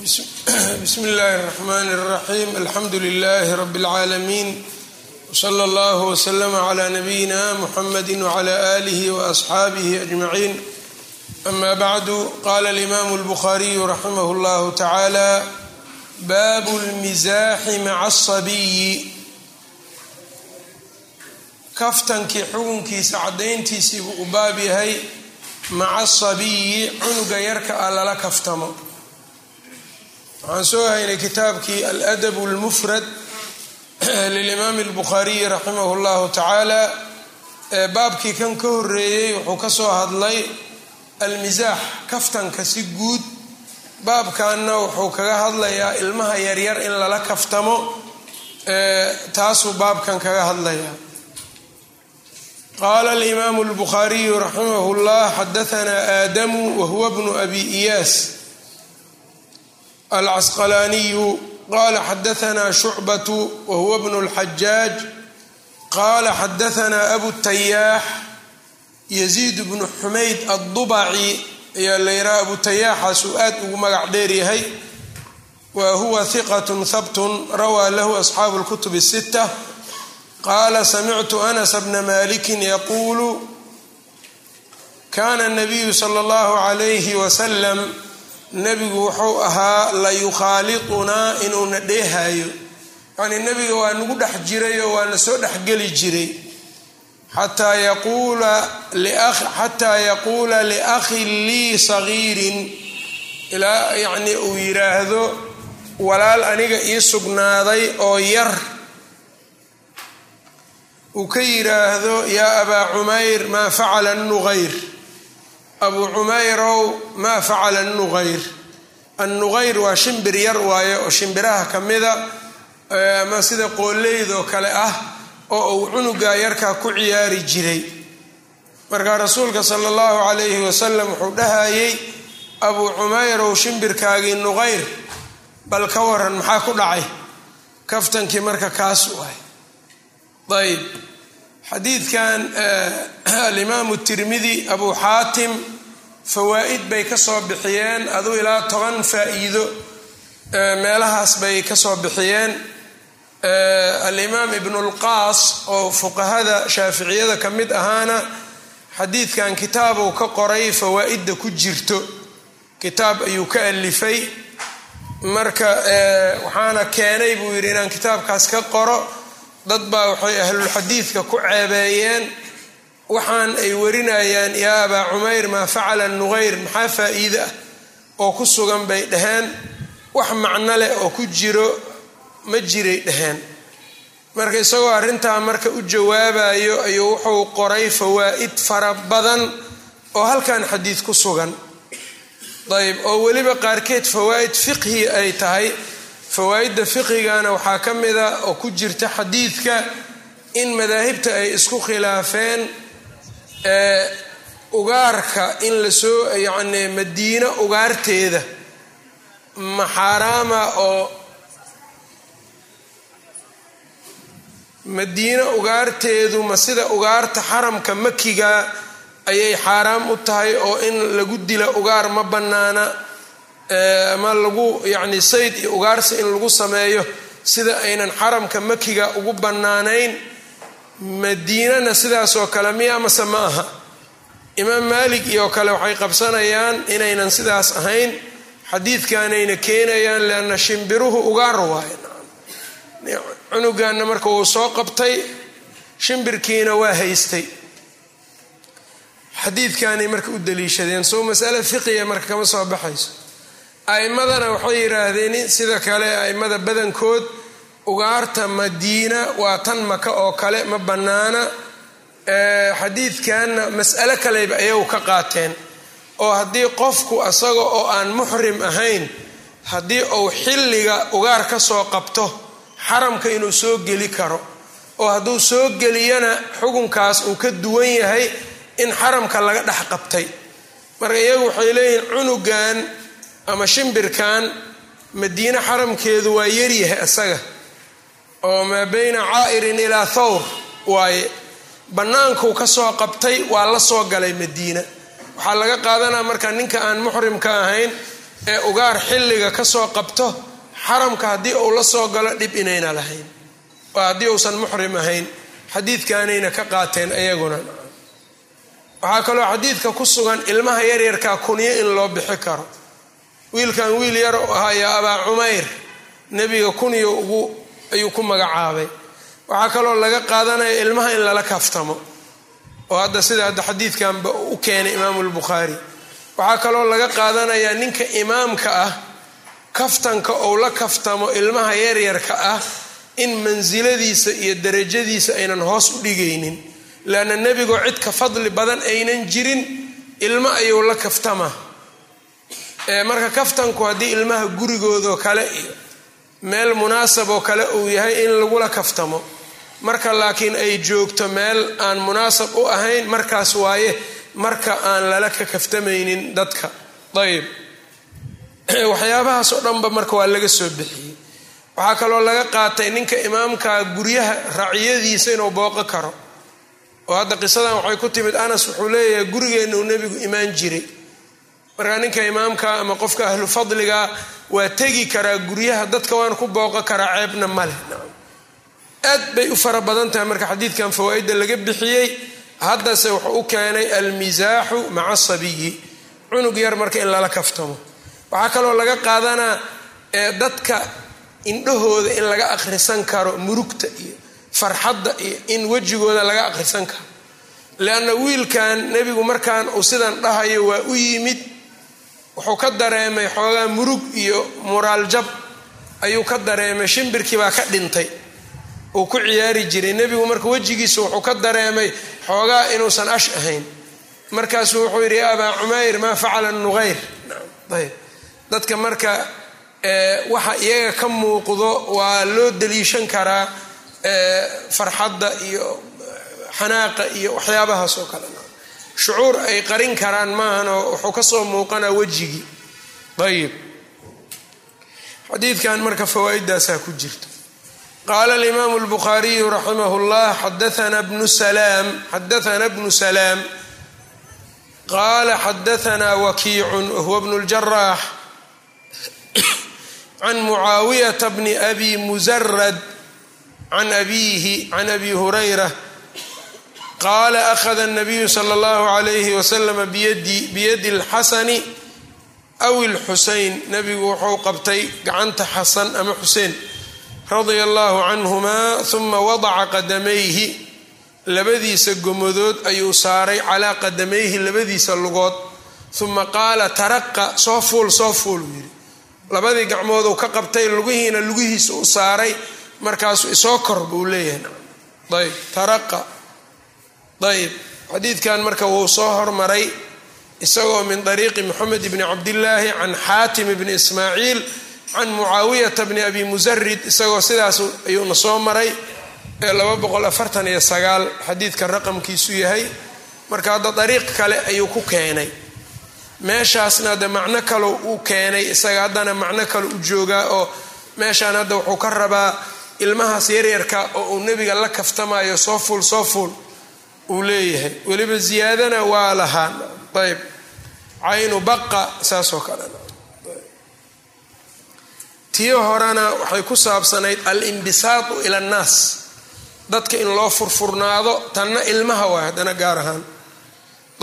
bsmi اllahi الرحmn الرaxيm alxamdu لlh rb العaalamiin wslى اllah wslm عlى nabiyina mxamadi wعlى آlih وأصxaabih أجmaعin ama bعdu qala الإmam الbkhariyu raximah اllah taعalى bab اlmiزaaxi maca الصabiyi kaftankii xukunkiisa cadayntiisii buu u baab yahay maca asabiyi cunuga yarka ah lala kaftamo waxaan soo haynay kitaabkii aladab اlmufrad lilimaami اlbukhaariyi raximah اllahu tacaala baabkii kan ka horeeyey wuxuu ka soo hadlay almisaax kaftanka si guud baabkanna wuxuu kaga hadlayaa ilmaha yaryar in lala kaftamo taasuu baabkan kaga hadlayaa qala alimaamu اlbukhaariyu raximah اllah xadahanaa aadamu wahuwa bnu abi iyaas alcasqalaaniyu qala xadahanaa shucbatu wahuwa bnu اlxajaaj qala xadahanaa abu tayaax yaziid bnu xumayd addubaci ayaa la yidhaha abu tayaaxaasuu aad ugu magac dheer yahay wa huwa hiqat habtun rawaa lahu asxaabu اlkutub الsita qaala samictu anas bna maliki yaquulu kana nabiyu sala allahu calayhi wasalam nebigu wuxuu ahaa la yukhaalitunaa inuuna dheehayo yacnii nebiga waa nagu dhex jiray oo waa na soo dhexgeli jiray. Xataa yaquula liakhin lii sagiirin ilaa yacnii uu yidhaahdo walaal aniga ii sugnaaday oo yar. Uu ka yidhaahdo yaa abaa cumayr maa facala nuqayr abuu cumayrow maa facala nuqayr annuqayr waa shimbir yar waaye oo shimbiraha ka mida ama sida qoolleydoo kale ah oo uu cunuga yarkaa ku ciyaari jiray. Markaa rasuulka sala allahu calayhi wasalam wuxuu dhahayey abuu cumayrow shimbirkaagii nuqayr bal ka waran maxaa ku dhacay? Kaftankii marka kaas waay ayb xadiidkan alimaamu tirmidi abu xaatim fawaa'id bay ka soo bixiyeen aduu ilaa toban faa'iido meelahaas bay ka soo bixiyeen. Alimaam ibnulqaas oo fuqahada shaaficiyada ka mid ahaana xadiidkan kitaabuu ka qoray fawaa'idda ku jirto. Kitaab ayuu ka alifay marka waxaana keenay buu yidhi inaan kitaabkaas ka qoro dad baa waxay ahlulxadiidka ku ceebeeyeen waxaan ay warinayaan yaa abaa cumayr maa facala nuqayr maxaa faa'iide ah oo ku sugan bay dhaheen? Wax macno leh oo ku jiro ma jiray dhaheen. Marka isagoo arrintaa marka u jawaabayo ayuu wuxuu qoray fawaa'id fara badan oo halkan xadiid ku sugan. Ayb oo weliba qaarkeed fawaa'id fiqhi ay tahay fawaa'idda fiqigana waxaa ka mida oo ku jirta xadiidka in madaahibta ay isku khilaafeen ugaarka in la soo yacni madiino ugaarteeda ma xaaraama oo madiino ugaarteedu ma sida ugaarta xaramka makiga ayay xaaraam u tahay oo in lagu dila ugaar ma bannaana ama lagu yacni sayd iyo ugaarsi in lagu sameeyo sida aynan xaramka makiga ugu bannaanayn madiinana sidaasoo kale miya mase ma aha. Imaam maalik iyo kale waxay qabsanayaan inaynan sidaas ahayn xadiidkanayna keenayaan leanna shimbiruhu ugaar waaye. Cunuganna marka wuu soo qabtay shimbirkiina waa haystay. Xadiidkanay marka u daliishadeen soo masale fiqiya marka kama soo baxayso a'imadana waxay yidhaahdeen sida kale a'immada badankood ugaarta madiina waa tan maka oo kale ma bannaana. Xadiidkanna mas'alo kaleba ayagu ka qaateen. Oo haddii qofku asaga oo aan muxrim ahayn haddii uu xilliga ugaar ka soo qabto xaramka inuu soo geli karo. Oo hadduu soo geliyana xukunkaas uu ka duwan yahay in xaramka laga dhex qabtay. Marka iyagu waxay leeyihiin cunugan ama shimbirkan madiine xaramkeedu waa yaryahay isaga oo maa bayna caa'irin ilaa thawr waaye bannaankuu ka soo qabtay waa la soo galay madiina. Waxaa laga qaadanaa marka ninka aan muxrimka ahayn ee ugaar xilliga ka soo qabto xaramka haddii uu la soo galo dhib inayna lahayn. Waa haddii uusan muxrim ahayn xadiidkaanayna ka qaateen ayaguna waxaa kaloo xadiidka ku sugan ilmaha yaryarkaa kunyo in loo bixi karo wiilkan wiil yar u abaa cumayr nebiga kunyo ugu ayuu ku magacaabay. Waxaa kaloo laga qaadanaya ilmaha in lala kaftamo oo hadda sida hadda xadiidkanba u keenay imaamu lbukhaari waxaa kaloo laga qaadanayaa ninka imaamka ah kaftanka ou la kaftamo ilmaha yaryarka ah in mansiladiisa iyo darajadiisa aynan hoos u dhigaynin. Leanna nebigoo cid ka fadli badan aynan jirin ilmo ayuu la kaftama marka kaftanku haddii ilmaha gurigoodoo kale iyo meel munaasab oo kale uu yahay in lagula kaftamo. Marka laakiin ay joogto meel aan munaasab u ahayn markaas waaye marka aan lala ka kaftamaynin dadka. Ayb waxyaabahaas oo dhanba marka waa laga soo bixiyey. Waxaa kaloo laga qaatay ninka imaamka guryaha raciyadiisa inuu booqo karo. Oo hadda qisadan waxay ku timid anas wuxuu leeyahay gurigeenna uu nebigu imaan jiray markaa ninka imaamka ama qofka ahlu fadliga waa tegi karaa guryaha dadka waana ku booqo karaa ceebna maleh aad bay u fara badan tahay marka xadiidkan fawaa-idda laga bixiyey. Haddase wuxuu u keenay almisaaxu maca sabiyi. Cunug yar marka in lala kaftamo. Waxaa kaloo laga qaadanaa dadka indhahooda in laga akhrisan karo murugta iyo farxadda iyo in wejigooda laga akhrisan karo. Leanna wiilkan nebigu markaan uu sidan dhahayo waa u yimid wuxuu ka dareemay xoogaa murug iyo muraal jab. Ayuu ka dareemay shimbirkii baa ka dhintay. Uu ku ciyaari jiray. Nebigu marka wejigiisa wuxuu ka dareemay xoogaa inuusan ash ahayn. Markaasuu wuxuu yidhi abaa cumayr maa facala nuqayr ayb dadka marka waxa iyaga ka muuqdo waa loo daliishan karaa farxadda iyo xanaaqa iyo waxyaabahaas oo kale shucuur ay qarin karaan maahanoo wuxuu ka soo muuqanaa wejigii ayib. Xadiidkan marka fawaa-idaasaa ku jirta qaala alimaamu lbukhaariyu raximah llah xadaana bnu salaam xadaana bnu salaam. Qaala xadaanaa wakiicun wahuwa bnu ljaraax can mucaawiyata bni abi musarad can abiihi can abi hurayra qaala akhada nabiyu sala allahu calayhi wasalama biyadi alxasani aw ilxuseyn nabigu wuxuu qabtay gacanta xasan ama xuseen radia allahu canhumaa uma wadaca qadamayhi labadiisa gomadood ayuu saaray calaa qadamayhi labadiisa lugood uma qaala taraqa soo fuul soo fuul uu yidhi labadii gacmooduu ka qabtay lugihiina lugihiisa u saaray markaasuu isoo kor buu leeyahay ayb taraqa ayb xadiidkan marka wuu soo hormaray isagoo min dariiqi moxamed bni cabdillaahi can xaatim bni ismaaciil can mucaawiyata bni abi musarid isagoo sidaas ayuuna soo maray ee xadiidka raqamkiisu yahay. Marka hadda dariiq kale ayuu ku keenay. Meeshaasna hadda macno kale uu keenay isaga haddana macno kale u joogaa oo meeshaan hadda wuxuu ka rabaa ilmahaas yaryarka oo uu nebiga la kaftamayo soo fuul soo fuul uu leeyahay. Weliba ziyaadana waa lahaa ayb caynu baqa saasoo kale. Tii horena waxay ku saabsanayd alimbisaatu ila annaas. Dadka in loo furfurnaado tanna ilmaha waay haddana gaar ahaan.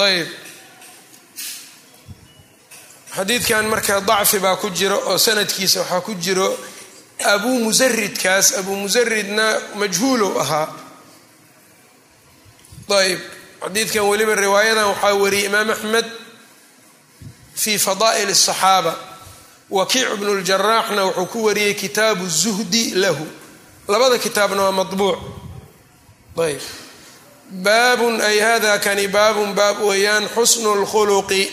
Ayb xadiidkan marka dacfi baa ku jiro oo sanadkiisa waxaa ku jiro abuu musaridkaas abuu musaridna majhuulow ahaa ayb xadiidkan weliba riwaayadan waxaa wariyay imaam axmed fi fadaa'il الصaxaaba wakiic bnu ljaraaxna wuxuu ku wariyey kitaabu zuhdi lahu labada kitaabna waa maطbuuc ayb baabun ay hada kani baabun baab weeyaan xusnu اlkhuluqi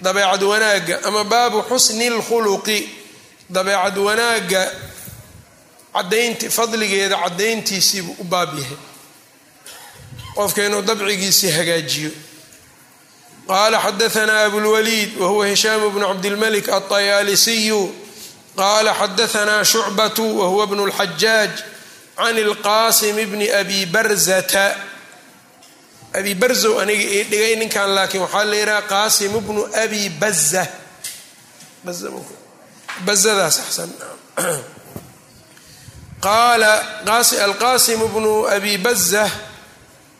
dabeecad wanaagga ama baabu xusni اlkhuluqi dabeecad wanaagga cadaynti fadligeeda cadayntiisiibuu u baab yahay qofka inuu dabcigiisii hagaajiyo qala xadaana abulwaliid wahuwa hishaam bnu cabdilmalik alطayaalisiyu qala xadaana shucbatu wahuwa bnu اlxajaaj can اlqasim bni abi barzata abi barzow aniga ii dhigay ninkan laakiin waxaa la yidhaha qaasim bnu abi baza bazadaas axsan qaala alqasim bnu abi baza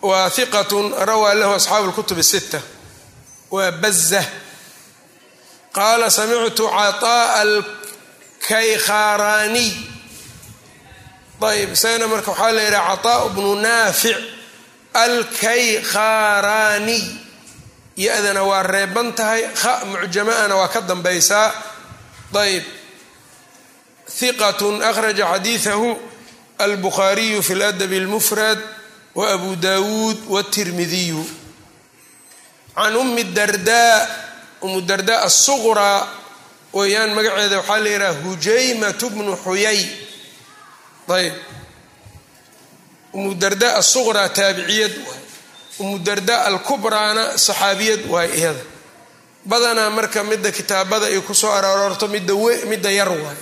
waa hiqat rawaa lahu asxaabu اlkutub الsita waa baza qaala samictu caطaaءa alkaykharaaniy ayb isagana marka waxaa la yidhaha caطaaء bnu naafic alkaykharaaniy ya-dana waa reeban tahay kha mucjamaana waa ka dambaysaa ayb hiqat akhraja xadiidahu albukhaariyu fi ladabi اlmufrad wabu dawuud wاtirmidiyu can umi dardaa umu dardaa asuqraa weeyaan magaceeda waxaa la yidhaha hujaymat bnu xuyay ayb umu dardaa asuqraa taabiciyad waay umu dardaa alkubraana saxaabiyad waay iyada badanaa marka midda kitaabada ay ku soo aroorto midda midda yar waay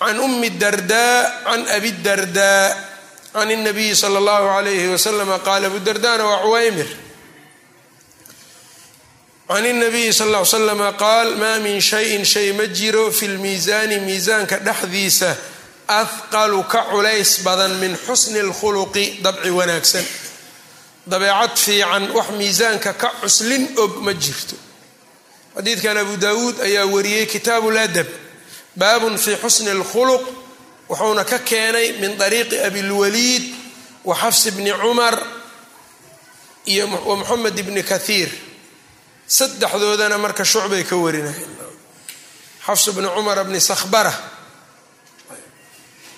can umi dardaa can abi dardaa can اnabiyi sala اllahu alayhi waslama qaala abu dardaana waa cuwaymir can اnabiyi sal ll ly slama qaal maa min shayin shay ma jiro fi lmiisaani miisaanka dhexdiisa ahqalu ka culays badan min xusni اlkhuluqi dabci wanaagsan dabeecad fiican wax miisaanka ka cuslin og ma jirto xadiidkan abu dawuud ayaa wariyey kitaabu ladab baabun fi xusni اlkhuluq wuxuuna ka keenay min ariiqi abilwaliid wa xafs bni cumar iyo wa moxamed ibni kathiir. Saddexdoodana marka shucbay ka warinayen. Xafs bni cumar bni sakhbara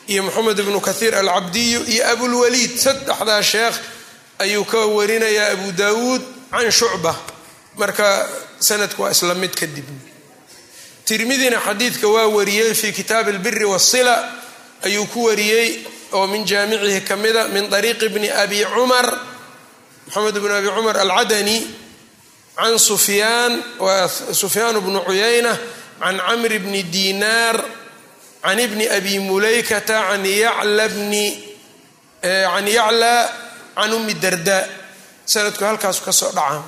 iyo moxamed ibnu kathiir alcabdiyu iyo abulwaliid saddexdaa sheekh ayuu ka warinayaa abu daawuud can shucba. Marka sanadku waa isla mid kadib tirmidina xadiidka waa wariyey fii kitaabi albiri waasila ayuu ku wariyey oo min jaamicihi ka mida min طariiqi bni abi cumar moxamed bn abi cumar alcadani can sufyaan wa sufyaan bnu cuyayna can camr bni dinaar can ibni abi mulaykata can yacla bni can yacla can umi darda. Sanadku halkaasu ka soo dhacaa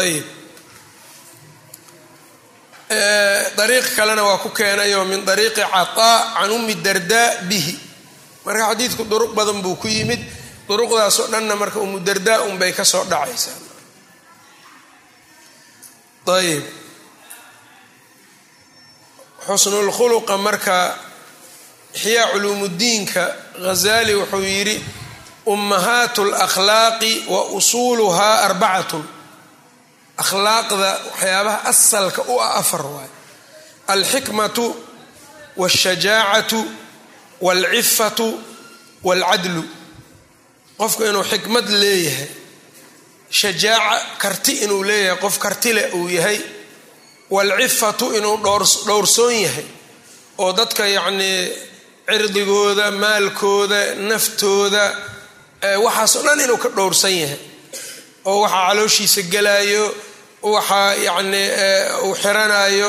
ayb dariiq kalena waa ku keenayoo min dariiqi cataa can umi dardaa bihi. Marka xadiidku duruq badan buu ku yimid duruqdaasoo dhanna marka umu dardaa unbay ka soo dhacaysaa. Ayb xusnulkhuluqa marka ixyaa culuumuddiinka ghazali wuxuu yidhi ummahaatu alakhlaaqi wa usuuluhaa arbacatun akhlaaqda waxyaabaha asalka u ah afar waayo alxikmatu walshajaacatu walcifatu walcadlu qofku inuu xikmad leeyahay shajaaca karti inuu leeyahay qof kartile uu yahay walcifatu inuu dhowrsoon yahay oo dadka yacnii cirdigooda maalkooda naftooda waxaasoo dhan inuu ka dhowrsan yahay oo waxaa calooshiisa gelayo waxaa yacnii uu xiranayo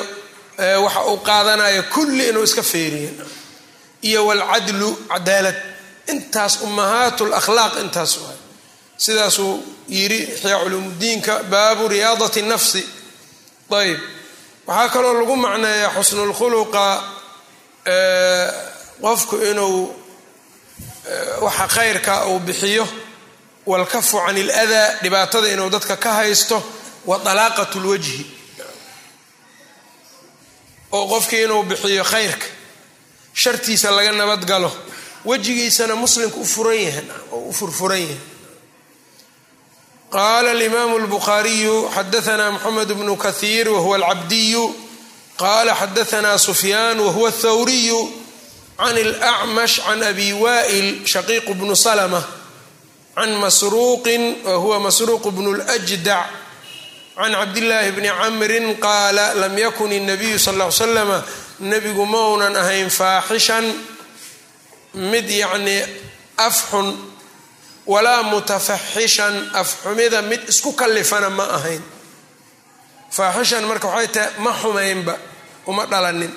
waxa uu qaadanayo kulli inuu iska feeriyo iyo waalcadlu cadaalad. Intaas ummahaatu lakhlaaq intaas waay. Sidaasuu yidhi ixyaa culuumuddiinka baabu riyaadati nafsi. Ayb waxaa kaloo lagu macneeyaa xusnulkhuluqa qofku inuu waxa khayrka uu bixiyo. Walkafu can iladaa dhibaatada inuu dadka ka haysto wa alaaqat lwajhi oo qofkii inuu bixiyo khayrka shartiisa laga nabadgalo wejigiisana muslimka u furan yahan oo u furfuran yahay. Qaala alimaamu lbukhaariyu xadaanaa moxamed bnu kahiir wahuwa alcabdiyu qaala xadaanaa sufyaan wahuwa thawriyu can alacmash can abi waa'il shaqiiqu bnu salma can masruuqin wahuwa masruuq bnu ljdac can cabdillaahi bni camrin qaala lam yakun الnabiyu sal ll ly slama nebigu maunan ahayn faaxishan mid yacnii afxun walaa mutafaxishan afxumida mid isku kallifana ma ahayn faaxishan marka waxay tahay ma xumaynba uma dhalanin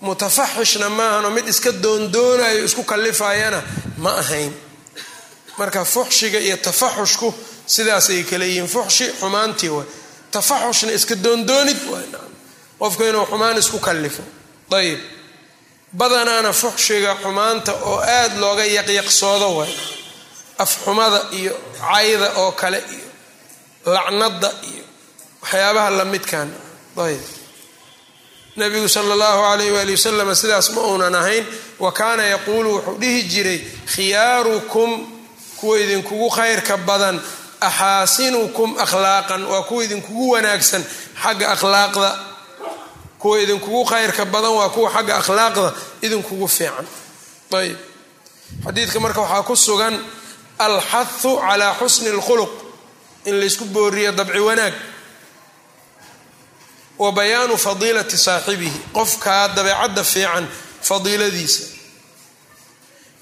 mutafaxishna maahanoo mid iska doondoonayo isku kallifayana ma ahayn marka fuxshiga iyo tafaxushku sidaasay kale yihiin fuxshi xumaantii way tafaxushna iska doondoonid waay. Qofku inuu xumaan isku kallifo. Ayib badanaana fuxshiga xumaanta oo aada looga yaqyaqsoodo way afxumada iyo cayda oo kale iyo lacnada iyo waxyaabaha lamidkan ayb nabigu sala allahu alayh waali wasalam sidaas ma uunan ahayn. Wa kaana yaquulu wuxuu dhihi jiray khiyaarukum kuwa idinkugu khayrka badan axaasinukum akhlaaqan waa kuwa idinkugu wanaagsan xagga akhlaaqda kuwa idinkugu khayrka badan waa kuwa xagga akhlaaqda idinkugu fiican. ayb xadiidka marka waxaa ku sugan alxathu calaa xusni اlkhuluq in laysku booriyo dabci wanaag. wa bayaanu fadiilati saaxibihi qofkaa dabeecadda fiican fadiiladiisa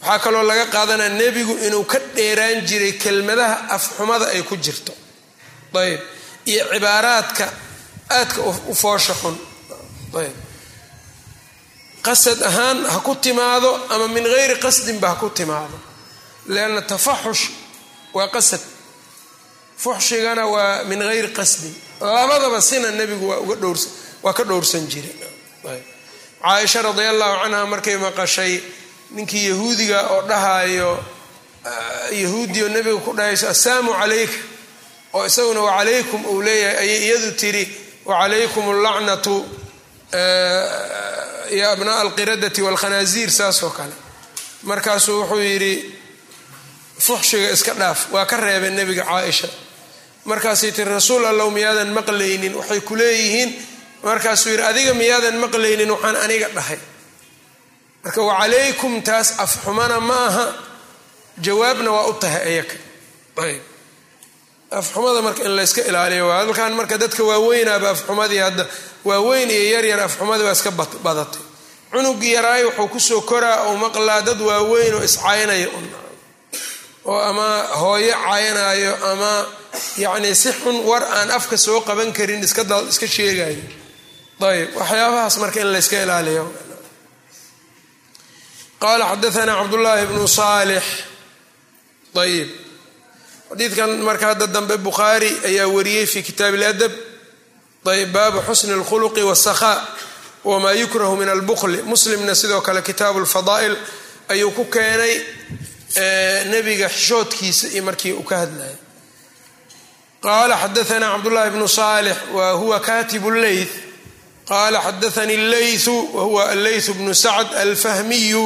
waxaa kaloo laga qaadanaya nebigu inuu ka dheeraan jiray kelmadaha afxumada ay ku jirto. Ayb. Iyo cibaaraadka aadka u foosha xun. Ayb. Qasad ahaan ha ku timaado ama min geyri qasdinba ha ku timaado. Lianna tafaxush waa qasad. Fuxshigana waa min geyri qasdin. Labadaba sina nebigu waa uga dhowrsan waa ka dhowrsan jiray. Caaisha radia allahu canha markay maqashay ninkii yahuudiga oo dhahayo yahuudiyo nebiga ku dhahayso assaamu calayka oo isaguna wacalaykum uu leeyahay ayay iyadu tiri wacalaykum allacnatu ya abnaa alqiradati walkhanaasiir saasoo kale. Markaasuu wuxuu yidhi fuxshiga iska dhaaf waa ka reebay nebiga caaisha. Markaasay tiri rasuul allow miyaadan maqlaynin? Waxay ku leeyihiin markaasuu yidhi adiga miyaadan maqlaynin waxaan aniga dhahay marka wacalaykum taas afxumana ma aha jawaabna waa u tahay ayaka ayb. Afxumada marka in layska ilaaliyo halkan marka dadka waaweynaaba afxumadii hadda waaweyn iyo yaryar afxumadii waa iska badatay. Cunugii yaraay wuxuu ku soo koraa ou maqlaa dad waaweyn oo iscaynaya oo ama hooyo caynayo ama yacni si xun war aan afka soo qaban karin iska sheegayo ayb. Waxyaabahaas marka in layska ilaaliyo qala xadaana cabdullaahi bnu saalix ayib xadiidkan marka hadda dambe bukhaari ayaa wariyey fi kitaab اladab ayb baabu xusni اlkhuluqi wاsakhaa wmaa yukrahu min albukli muslimna sidoo kale kitaabu lfadaa'il ayuu ku keenay nebiga xishoodkiisa iyo markii uu ka hadlayay qala xadaana cabdullahi bnu saalix wa huwa katib leyth qala xadaanii leythu wahuwa alleyth bnu sacd alfahmiyu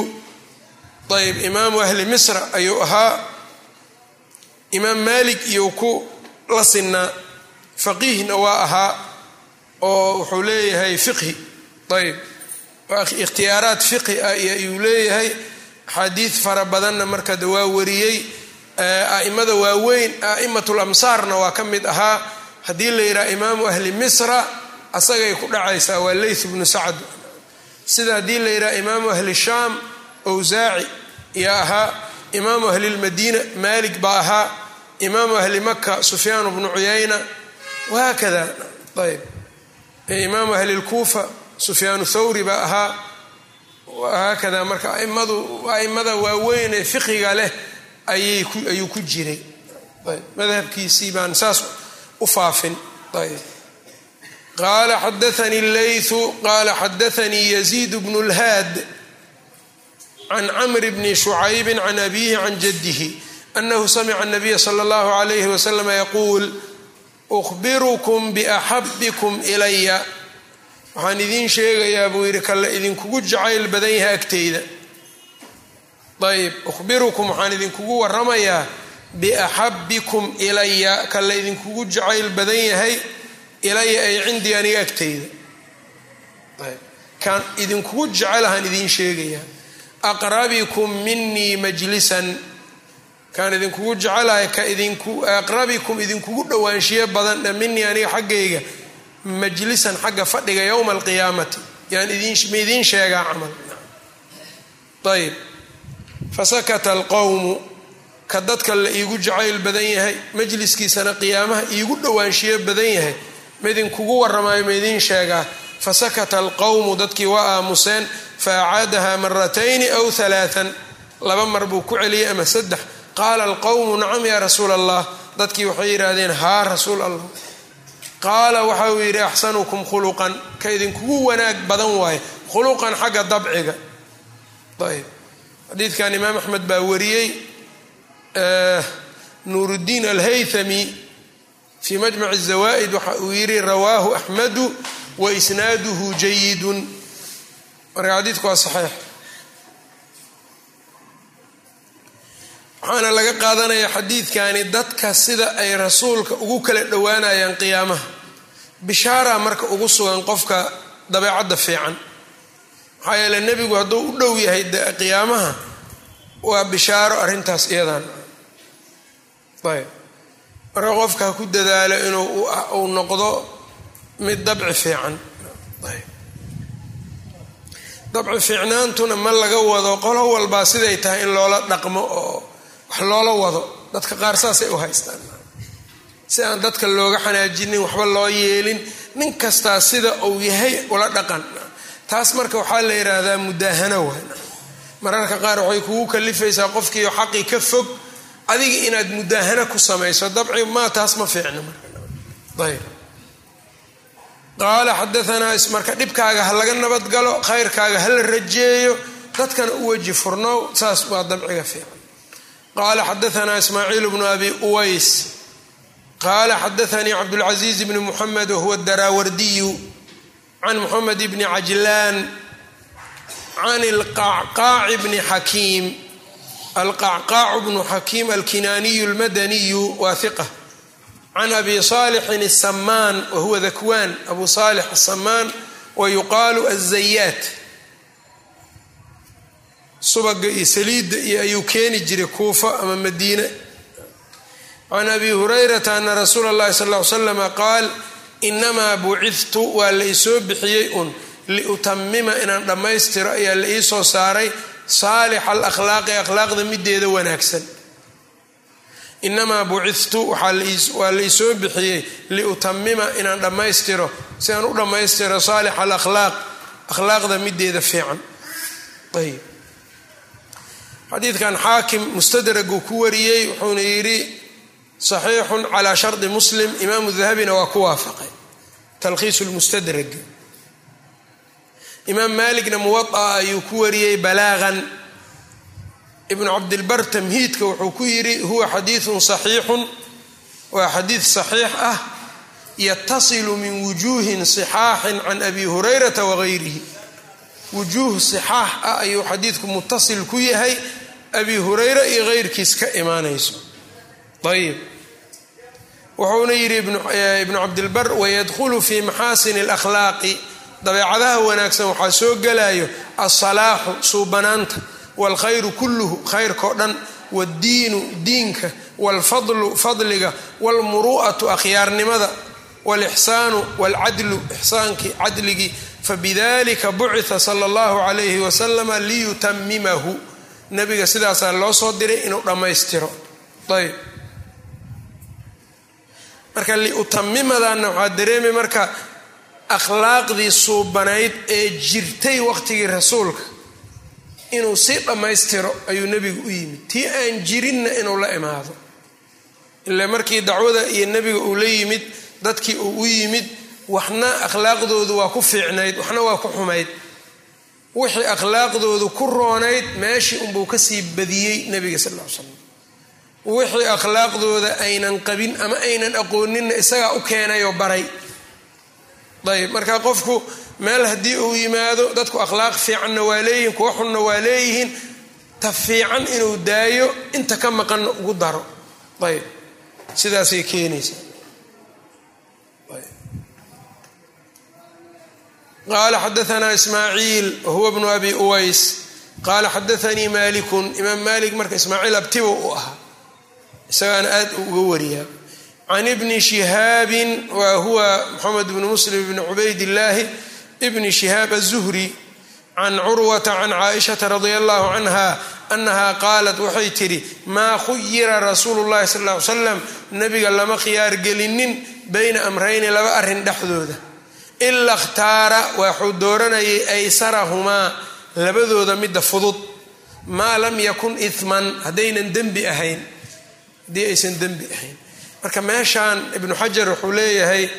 ayb imaamu ahli misra ayuu ahaa. Imaam malik iyuu ku la sinaa. Faqiihna waa ahaa oo wuxuu leeyahay fiqhi. Ayb ikhtiyaaraat fiqhi ah ayuu leeyahay. Axaadiid fara badanna markada waa wariyey a'imada waaweyn a'immatul amsaarna waa ka mid ahaa. Haddii la yidhaha imaamu ahli misra asagay ku dhacaysaa waa leyth bnu sacd. Sida haddii la yidhaha imaamu ahli shaam owsaaci yaa ahaa imaamu ahli lmadiina maalik baa ahaa imaamu ahli maka sufyaan bnu cuyayna wahaakada ayb imaamu ahli lkuufa sufyaanu thawri baa ahaa haakada marka aimadu aimada waaweyn ee fiqiga leh ayuu ku jiray. Ayb madhabkiisii baan saas u faafin. Ayb qala xadaanii leythu qala xadaanii yaziid bnu lhaad can camr bni shucaybi can abihi can jadihi anahu samica nabiya sala allahu alayhi waslama yaquul uhbirukum biaxabikum ilaya waxaan idiin sheegayaa buu yidhi kalla idinkugu jacayl badan yahay agteyda ayb uhbirukum waxaan idinkugu waramayaa biaxabikum ilaya kalla idinkugu jacayl badan yahay ilaya ay cindii aniga agteyda kaan idinkugu jecelahaan idiin sheegayaa aqrabikum minii majlisan. Kaan idinkugu jecelahay ka idinku aqrabikum idinkugu dhowaanshiyo badan minii aniga xaggayga majlisan xagga fadhiga yowma alqiyaamati yaan ma idiin sheegaa camal. Ayb fasakata alqowmu ka dadka la iigu jacayl badan yahay majliskiisana qiyaamaha iigu dhowaanshiyo badan yahay. Ma idinkugu warramaayo ma idiin sheegaa. Fasakata alqowmu dadkii waa aamuseen faacaadaha maratayni aw halaaan laba mar buu ku celiyey ama saddex qaala alqowmu nacam yaa rasuula allah dadkii waxay yidhaahdeen haa rasuul allah qaala waxa uu yidhi axsanukum khuluqan ka idinkugu wanaag badan waaye khuluqan xagga dabciga ayb xadiidkan imaam axmed baa wariyey nuuruddiin alhaythami fii majmac الzawaa'id waxa uu yidhi rawaahu axmedu wa isnaaduhu jayidun marka xadiidku waa saxiix. Waxaana laga qaadanaya xadiidkani dadka sida ay rasuulka ugu kala dhowaanayaan qiyaamaha. Bishaara marka ugu sugan qofka dabeecadda fiican. Maxaa yeele nebigu hadduu u dhow yahay qiyaamaha waa bishaaro arrintaas iyadan ayb. Marka qofka ha ku dadaalo inuu uu noqdo mid dabci fiican. Ayb dabci fiicnaantuna ma laga wado qolo walbaa siday tahay in loola dhaqmo oo wax loola wado. Dadka qaar saasay u haystaan. Si aan dadka looga xanaajinin waxba loo yeelin nin kastaa sida uu yahay ula dhaqan. Taas marka waxaa la yidhaahdaa mudaahano waay. Mararka qaar waxay kugu kalifaysaa qofkiio xaqii ka fog adiga inaad mudaahano ku samayso. Dabci maa taas ma fiicno marayb qaala xadaanaa marka dhibkaaga ha laga nabadgalo khayrkaaga ha la rajeeyo dadkana u weji furnow saas waa dabciga fiican qaala xadaanaa ismaaciil bnu abi uways qaala xadaanii cabdulcaziiz bni muxamed wahuwa daraawardiyu can muxamed bni cajlaan can alqacqaaci bni xakiim alqacqaacu bnu xakiim alkinaaniyu lmadaniyu waa hiqa can abi saalixin asamaan wahuwa dakwaan abu saalix asamaan wa yuqaalu azayaat subaga iyo saliidda iyo ayuu keeni jiray kuufa ama madiine can abi hurayrata ana rasuula اllahi sal ly slama qaal inamaa bucidtu waa la isoo bixiyey un liutamima inaan dhammaystiro ayaa la ii soo saaray saalixa alakhlaaqi akhlaaqda mideeda wanaagsan inamaa bucidtu waa la isoo bixiyey liutamima inaan dhammaystiro si aan u dhammaystiro saalixa alakhlaaq akhlaaqda mideeda fiican xadiidkan xaakim mustadraguu ku wariyey wuxuuna yidhi saxiixun calaa shardi muslim imaamu dahabina waa ku waafaqay talkhiisu lmustadrag imaam maaligna muwaaa ayuu ku wariyey balaaqan ibnu cabdilbar tamhiidka wuxuu ku yidhi huwa xadiidun saxiixun. Waa xadiid saxiix ah yatasilu min wujuuhin sixaaxin can abi hurayrata wagayrihi wujuuh sixaax ah ayuu xadiidku mutasil ku yahay abi hurayra iyo keyrkiis ka imaanayso. Ayib. Wuxuuna yidhi ibnu cabdilbar wayadkhulu fii maxaasini alakhlaaqi. Dabeecadaha wanaagsan waxaa soo gelayo alsalaaxu suubanaanta waalkhayru kulluhu khayrkao dhan wadiinu diinka waalfadlu fadliga waalmuru'atu akhyaarnimada waalixsaanu waalcadlu ixsaankii cadligii fabidalika bucita sala allahu calayhi wasalama liyutamimahu nabiga sidaasaa loo soo diray inuu dhammaystiro ayb marka liutamimadanna waxaa dareemay marka akhlaaqdii suubanayd ee jirtay waqtigii rasuulka inuu si dhammaystiro ayuu nebigu u yimid. Tii aan jirinna inuu la imaado. Ila markii dacwada iyo nebiga uu la yimid dadkii uu u yimid waxna akhlaaqdoodu waa ku fiicnayd waxna waa ku xumayd. Wixii akhlaaqdoodu ku roonayd meeshii unbuu ka sii badiyey nebiga sal ly slam wixii akhlaaqdooda aynan qabin ama aynan aqooninna isagaa u keenayoo baray ayb marka qofku meel haddii uu yimaado dadku akhlaaq fiicanna waa leeyihiin kuwa xunna waa leeyihiin ta fiican inuu daayo inta ka maqanna ugu daro. Ayb sidaasay keenaysaa. Qala xadaanaa ismaaciil wahuwa bnu abi uways. Qaala xadaanii malikun imaam malik marka ismaaciil abtibo u ahaa. Isagaana aad uga wariyaa can ibni shihaabin wa huwa moxamed bni muslim bni cubaydillaahi bni shihaab azuhri can curwata can caaishata radia allahu canha anaha qaalat waxay tidhi maa khuyira rasuulu llahi sal ly slam nabiga lama khiyaar gelinin bayna amrayni laba arrin dhexdooda ila khtaara waxuu dooranayay aysarahumaa labadooda midda fudud maa lam yakun iman haddaynan dembi ahayn haddii aysan dembi ahayn marka meeshaan ibnu xajar wuxuu leeyahay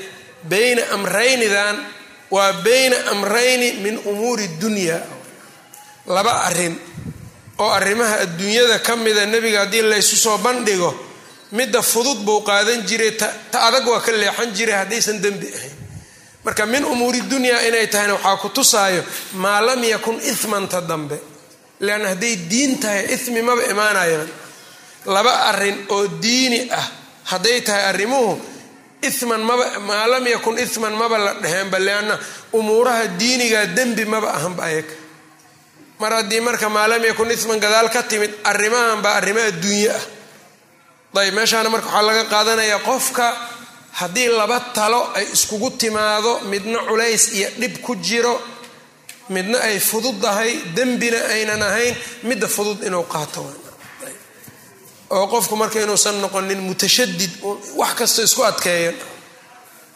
bayna amraynidan waa bayna amrayni min umuuri dunya. Laba arrin oo arrimaha adduunyada ka mida nebiga haddii laysu soo bandhigo midda fudud buu qaadan jiray ta adag waa ka leexan jiray haddaysan dembi ahayn. Marka min umuuri dunyaa inay tahayna waxaa ku tusaayo maa lam yakun imanta dambe. Leanna hadday diin tahay imi maba imaanayaan. Laba arrin oo diini ah hadday tahay arrimuhu iman maba maa yakun iman maba la dheheenba leanna umuuraha diiniga dembi maba ahanba ayaga. Mar haddii marka maa yakun iman gadaal ka timid arrimahan baa arrimo ah. Ayb meeshaana marka waxaa laga qaadanayaa qofka haddii laba talo ay iskugu timaado midna culays iyo dhib ku jiro midna ay fududahay dembina aynan ahayn midda fudud inuu qaato oo qofku marka inuusan noqonin mutashadid wax kasta isku adkeeyan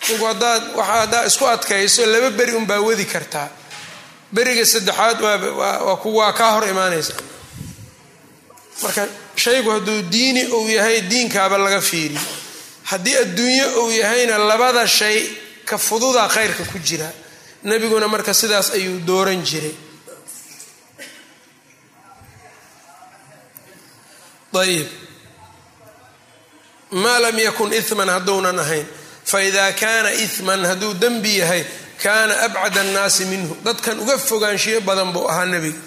ninku haddaa isku adkayso laba beri unbaa wadi kartaa. Beriga saddexaad waa kaa hor imaanaysa. Marka shaygu hadduu diini uu yahay diinkaaba laga fiiri. Haddii adduunyo uu yahayna labada shay ka fududaa khayrka ku jira nebiguna marka sidaas ayuu dooran jiray. Ayib maa lam yakun iman hadduunan ahayn faida kaana iman hadduu dembi yahay kaana abcad annaasi minhu dadkan uga fogaanshiyo badan buu ahaa nebiga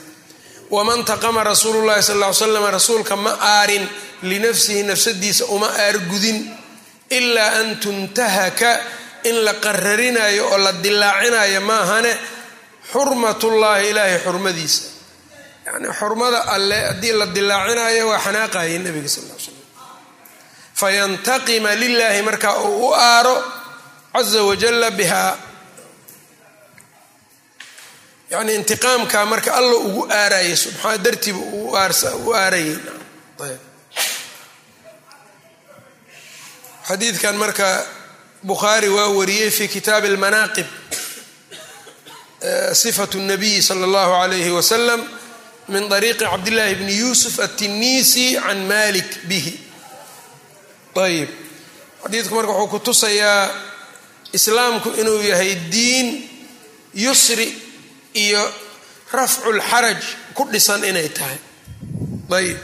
waman taqama rasuulu llahi sal ly slam rasuulka ma aarin linafsihi nafsadiisa uma aargudin ilaa an tuntahaka in la qararinayo oo la dilaacinayo maahane xurmatullaahi ilaahay xurmadiisa. Yani xurmada alle haddii la dilaacinayo waa xanaaqaye nabiga sal l fayantaqima lilaahi marka uu u aaro caza wajalla bihaa yani intiqaamka marka alla ugu aarayay subxaa dartiiba u aarayay xadiidkan marka bukhaari waa wariyey fi kitaabi almanaaqib sifatu nabiyi sala allahu alayhi wasalam min ariiqi cabdillahi bni yuusuf attinisi can malik bihi ayib xadiidku marka wuxuu ku tusayaa islaamku inuu yahay diin yusri iyo rafculxaraj ku dhisan inay tahay. Ayib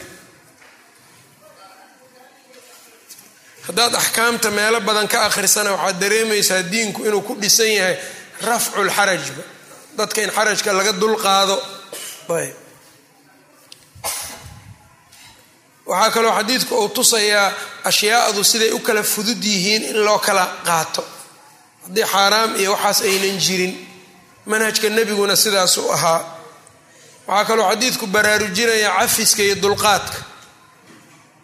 haddaad axkaamta meelo badan ka akhrisana waxaad dareemaysaa diinku inuu ku dhisan yahay rafculxarajba dadka in xarajka laga dulqaado ayb waxaa kaloo xadiidku uu tusayaa ashyaadu siday u kala fudud yihiin in loo kala qaato. Haddii xaaraam iyo waxaas aynan jirin manhajka nebiguna sidaasuu ahaa. Waxaa kaloo xadiidku baraarujinaya cafiska iyo dulqaadka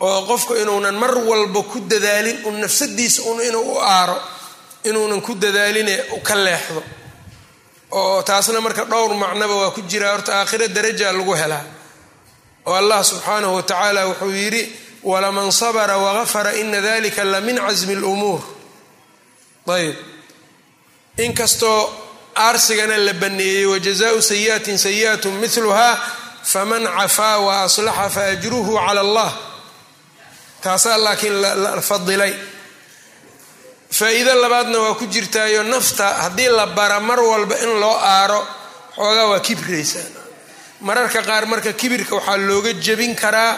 oo qofku inuunan mar walba ku dadaalin un nafsadiisa un inuu u aaro inuunan ku dadaaline ka leexdo. Oo taasna marka dhowr macnoba waa ku jiraa horta aakhira daraja lagu helaa oo allah subxaanahu wa tacaala wuxuu yidhi walaman sabra wagafara ina dalika la min casmi lumuur ayb inkastoo aarsigana la baneeyey wajazaau sayiatin sayi'atu miluha faman cafaa wa aslaxa faajruhu cala allah. Taasaa laakiin la fadilay. Faa-iido labaadna waa ku jirtaayo nafta haddii la bara mar walba in loo aaro xoogaa waa kibraysaa mararka qaar marka kibirka waxaa looga jebin karaa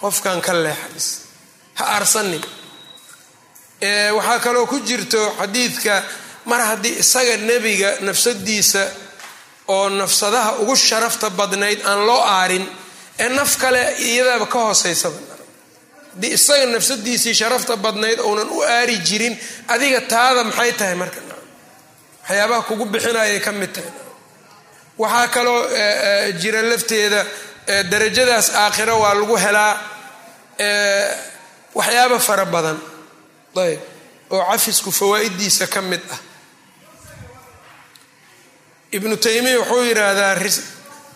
qofkan ka leexays. Ha aarsanin waxaa kaloo ku jirto xadiidka mar haddii isaga nebiga nafsadiisa oo nafsadaha ugu sharafta badnayd aan loo aarin ee naf kale iyadaaba ka hooseysaba haddii isaga nafsadiisii sharafta badnayd ounan u aari jirin adiga taada maxay tahay marka waxyaabaha kugu bixinayay ka mid tahay waxaa kaloo jira lafteeda darajadaas aakhiro waa lagu helaa waxyaaba fara badan. Ayb. Oo cafisku fawaa'idiisa ka mid ah. Ibnu taymiya wuxuu yidhaahdaa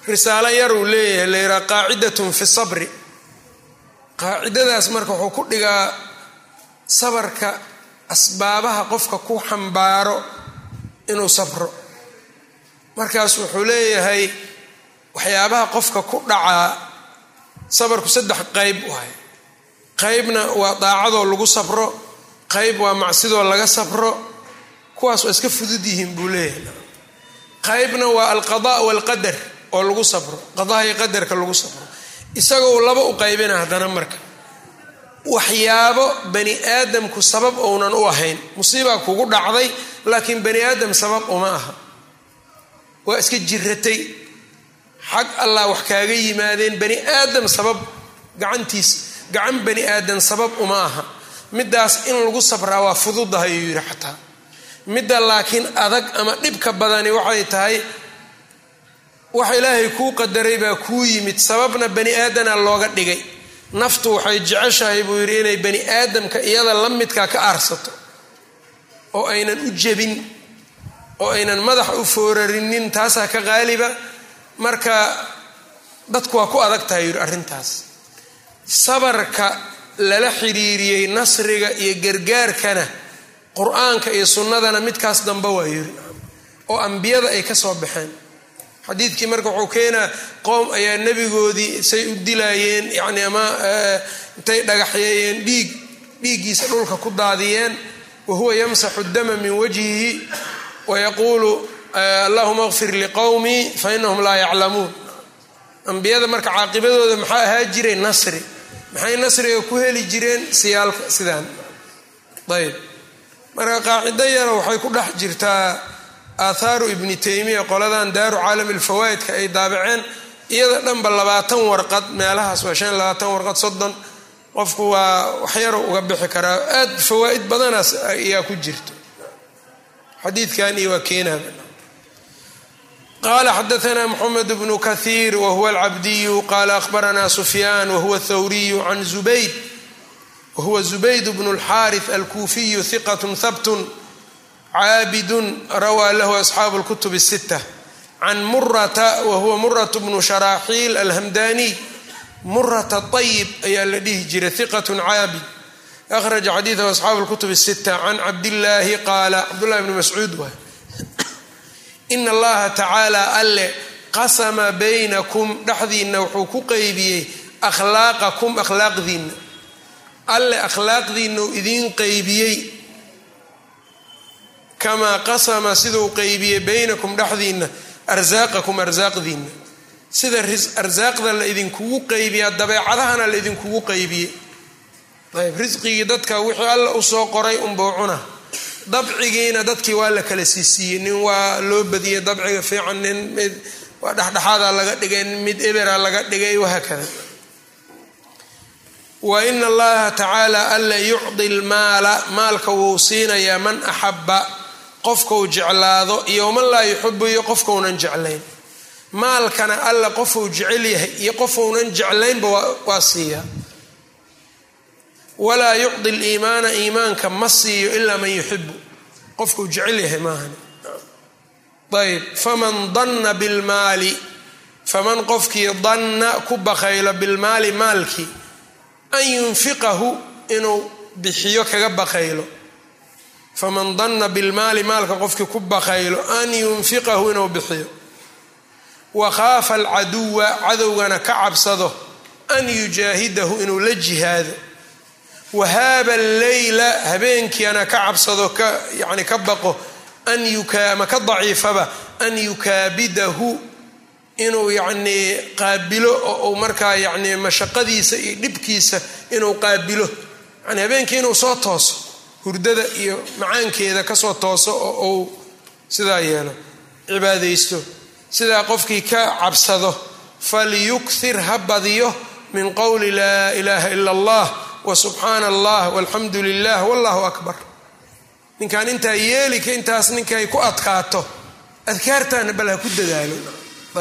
risaalo yaruu leeyahay la yidhaha qaacidatun fi sabri. Qaacidadaas marka wuxuu ku dhigaa sabarka asbaabaha qofka ku xambaaro inuu sabro markaas wuxuu leeyahay waxyaabaha qofka ku dhacaa sabarku saddex qayb waay qaybna waa daacadoo lagu sabro qayb waa macsidoo laga sabro kuwaas waa iska fudud yihiin buu leeyahay. Qaybna waa alqada walqadar oo lagu sabro qadaha iyo qadarka lagu sabro. Isagoo laba u qaybina haddana marka. Waxyaabo bani aadamku sabab ounan u ahayn. Musiibaa kugu dhacday laakiin bani aadam sabab uma aha waa iska jiratay. Xag allah wax kaaga yimaadeen bani aadam sabab gacantiis gacan bani aadam sabab uma aha. Middaas in lagu sabraa waa fududahay uu yidhi xataa. Midda laakiin adag ama dhibka badani waxay tahay wax ilaahay kuu qadaray baa kuu yimid. Sababna bani aadana looga dhigay. Naftu waxay jeceshahay buu yidhi inay bani aadamka iyada la midkaa ka aarsato. Oo aynan u jebin oo aynan madaxa u foorarinin taasaa ka qaaliba. Marka dadku waa ku adag tahay yidhi arrintaas. Sabarka lala xiriiriyey nasriga iyo gargaarkana qur'aanka iyo sunnadana midkaas dambe waa yidhi oo ambiyada ay ka soo baxeen. Xadiidkii marka wuxuu keenaa qoom ayaa nebigoodii say u dilaayeen yacni ama intay dhagaxyeeyeen dhiig dhiiggiisa dhulka ku daadiyeen wa huwa yamsaxu dama min wajhihi wayaquulu allahuma kfir liqowmii fa inahum laa yaclamuun ambiyada marka caaqibadooda maxaa ahaa jiray nasri maxay nasriga ku heli jireen siyaalka sidaan ayb marka qaacido yara waxay ku dhex jirtaa aahaaru ibni taymiya qoladan daaru caalami lfawaa'idka ay daabaceen iyada dhanba labaatan warqad meelahaas waa shan labaatan warqad soddon qofku waa waxyaro uga bixi karaa aad fawaa'id badanaas ayaa ku jirto xadiidkan iyo waa keenaa qala xadaana mxamed bnu kahiir wahuwa alcabdiyu qala ahbarana sufyaan wahuwa thawriyu can zubayd wahuwa zubayd bnu اlxaariث alkuufiyu hiqat habtun caabidun rawaa lahu asxaabu اlkutub الsita can murata wahuwa murat bnu sharaaxiil alhamdaniy murata طayib ayaa la dhihi jiray hiqat caabid akhraja xadiidahu asxaabu lkutub sita can cabdillaahi qaala cabdullahi bni mascuud waay ina allaha tacaala alle qasama baynakum dhexdiinna wuxuu ku qeybiyey akhlaaqakum akhlaaqdiinna alle akhlaaqdiinna uu idiin qeybiyey kamaa qasama siduu qeybiyey baynakum dhexdiinna arsaaqakum arsaaqdiinna sida arsaaqda la idinkugu qeybiyey dabeecadahana la idinkugu qeybiyey ayb risqigii dadka wixii alla u soo qoray unbuu cuna. Dabcigiina dadkii waa la kala siisiiyey nin waa loo badiyey dabciga fiican nin mid waa laga dhigay mid ebera laga dhigay wahaakada wa ina allaha tacaala alla yucdi lmaala maalka wuu siinayaa man axaba qofkau jeclaado iyo man laa yuxibu iyo qofkaunan jeclayn. Maalkana alla qofuu jecel yahay iyo qofounan jeclaynba waa siiyaa walaa yucdi liimaana iimaanka ma siiyo ilaa man yuxibu qofkuu jecel yahay maahan ayb faman danna bilmaali faman qofkii danna ku bakaylo bilmaali maalkii an yunfiqahu inuu bixiyo kaga bakaylo. Faman danna bilmaali maalka qofkii ku bakaylo an yunfiqahu inuu bixiyo. Wa khaafa alcaduwa cadowgana ka cabsado an yujaahidahu inuu la jihaado wahaaba alleyla habeenkiana ka cabsado ka yani ka baqo ama ka daciifaba an yukaabidahu inuu yacnii qaabilo oo uu markaa yacni mashaqadiisa iyo dhibkiisa inuu qaabilo yani habeenkii inuu soo tooso hurdada iyo macaankeeda ka soo tooso oo uu sidaa yeelo cibaadaysto sidaa qofkii ka cabsado falyukthir ha badiyo min qowli laa ilaaha ila allah wsubxaana allah walxamdu lilah wallahu akbar. Ninkaan intaa yeelika intaas ninkay ku adkaato. Adkaartaana bal ha ku dadaalo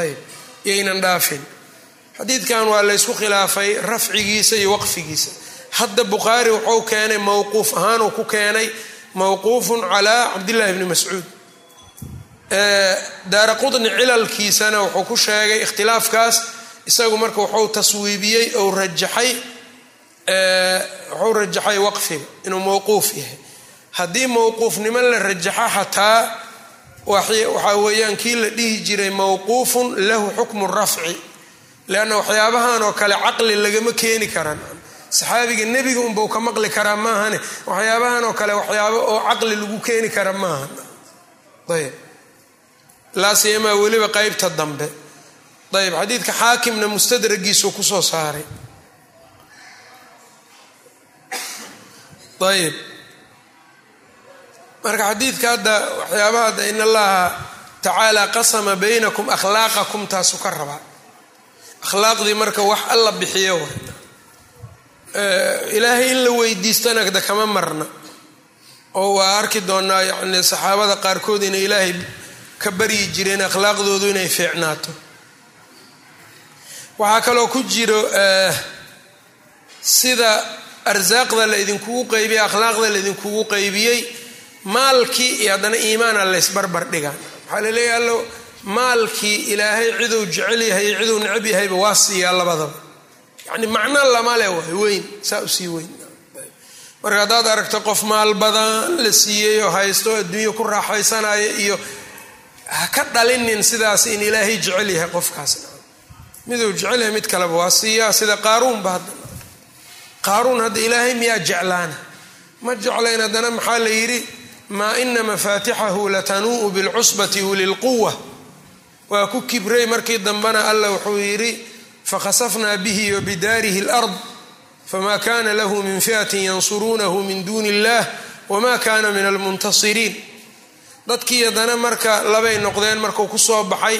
ayb yaynan dhaafin. Xadiidkan waa laysku khilaafay rafcigiisa iyo waqfigiisa. Hadda bukhaari wuxuu keenay mowquuf ahaanuu ku keenay mowquufun calaa cabdillahi bni mascuud. Daara qudni cilalkiisana wuxuu ku sheegay ikhtilaafkaas. Isagu marka wuxuu taswiibiyey ou rajaxay wuxuu rajaxay waqfiga inuu mowquuf yahay. Haddii mowquufnimo la rajaxo xataa waxaa weeyaan kii la dhihi jiray mowquufun lahu xukmu rafci leanna waxyaabahan oo kale caqli lagama keeni karan saxaabiga nebiga unbau ka maqli karaa maahane waxyaabahan oo kale waxyaabo oo caqli lagu keeni kara maaha ayb. Laasiyamaa weliba qeybta dambe. Ayb xadiidka xaakimna mustadragiisuu ku soo saaray ayb marka xadiidka hadda waxyaabaha hadda in allaha tacaala qasama baynakum akhlaaqakum taasuu ka rabaa akhlaaqdii marka wax alla bixiyo ilaahay in la weydiistana da kama marna. Oo waa arki doonaa yani saxaabada qaarkood inay ilaahay ka baryi jireen akhlaaqdoodu inay fiicnaato. Waxaa kaloo ku jiro sida arsaaqda la idinkugu qaybiyey akhlaaqda la idinkugu qaybiyey maalkii iyo haddana iimaana laysbarbar dhigaan waxaa laleeyahy allo maalkii ilaahay ciduu jecel yahay iyo ciduu necab yahayba waa siiyaa labadaba. Yacni macno lama le waay weyn saa u sii weyn. Marka haddaad aragto qof maal badan la siiyey oo haysto adduunyo ku raaxaysanaya iyo ha ka dhalinin sidaas in ilaahay jecel yahay qofkaas. Miduu jecel yahay mid kaleba waa siiyaa sida qaaruunba hadda qaaruun hadda ilaahay miyaa jeclaana ma jeclayn haddana maxaa la yidhi? Maa ina mafaatixahu latanuu'u bilcusbati ulilquwa waa ku kibray markii dambena alla wuxuu yidhi fakhasafnaa bihi wa bidaarihi alard fama kana lahu min fi'atin yansuruunahu min duuni illah wama kana min almuntasiriin dadkii haddana marka labay noqdeen markuu ku soo baxay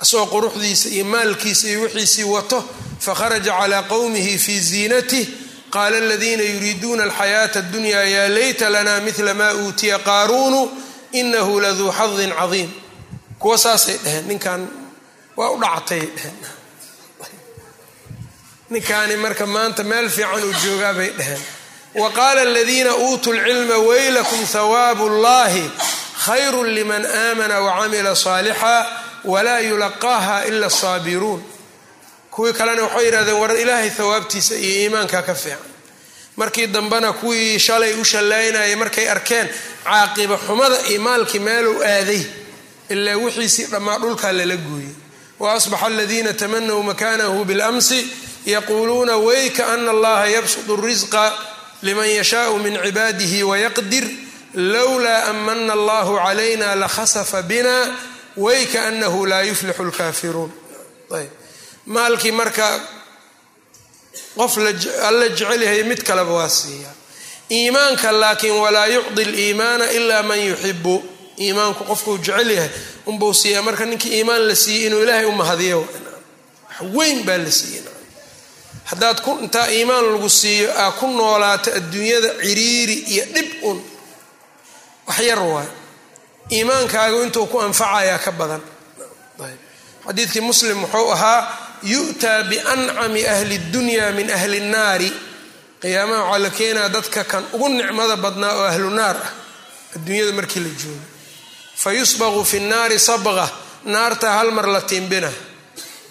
asagoo quruxdiisa iyo maalkiisa iyo wixiisii wato fakharaja calaa qowmihi fii ziinatih qaala aladiina yuriiduuna alxayaata addunya yaa layta lana midla maa uutiya qaaruunu inahu laduu xadin cadiim kuwa saasay dheheen ninkan waa u dhactay dheheen ninkaani marka maanta meel fiican uu joogaa bay dheheen wa qaala aladiina uutuu lcilma weylakum hawaabu llahi khayru liman aamana wacamila saalixa walaa yulaqaaha ila asaabiruun kuwii kalena waxay yidhahdeen war ilaahay hawaabtiisa iyo iimaanka ka fiican. Markii dambena kuwii shalay u shallaynayay markay arkeen caaqiba xumada iyo maalkii meeluu aaday ilaa wixiisii dhammaa dhulkaa lala gooyey. Wa asbaxa aladiina tamanaw makanahu biاlamsi yaquuluuna weyka ana allaha yabsudu risqa liman yashaau min cibaadihi wayaqdir lowlaa amana allahu calayna lakhasafa bina weyka anahu laa yuflixu lkaafiruun. Ayb maalkii marka qof alla jecel yahay mid kaleba waa siiya. Iimaanka laakiin walaa yucdi liimaana ila man yuxibu iimaanku qofkuu jecel yahay unbuu siiyaa marka ninkii iimaan la siiyey inuu ilaahay u mahadiyo weyn baa la siiyey. Haddaad ku intaa iimaan lagu siiyo aa ku noolaato adduunyada ciriiri iyo dhib un wax yar waay. Iimaankaagu intuu ku anfacayaa ka badan. Xadiidkii muslim wuxuu ahaa yu'taa biancami ahli dunya min ahli nnaari. Qiyaamaha waxaa la keenaa dadka kan ugu nicmada badnaa oo ahlu naar ah adduunyada markii la joogo. Fa fi nnaari sabqa naarta hal mar la tiimbina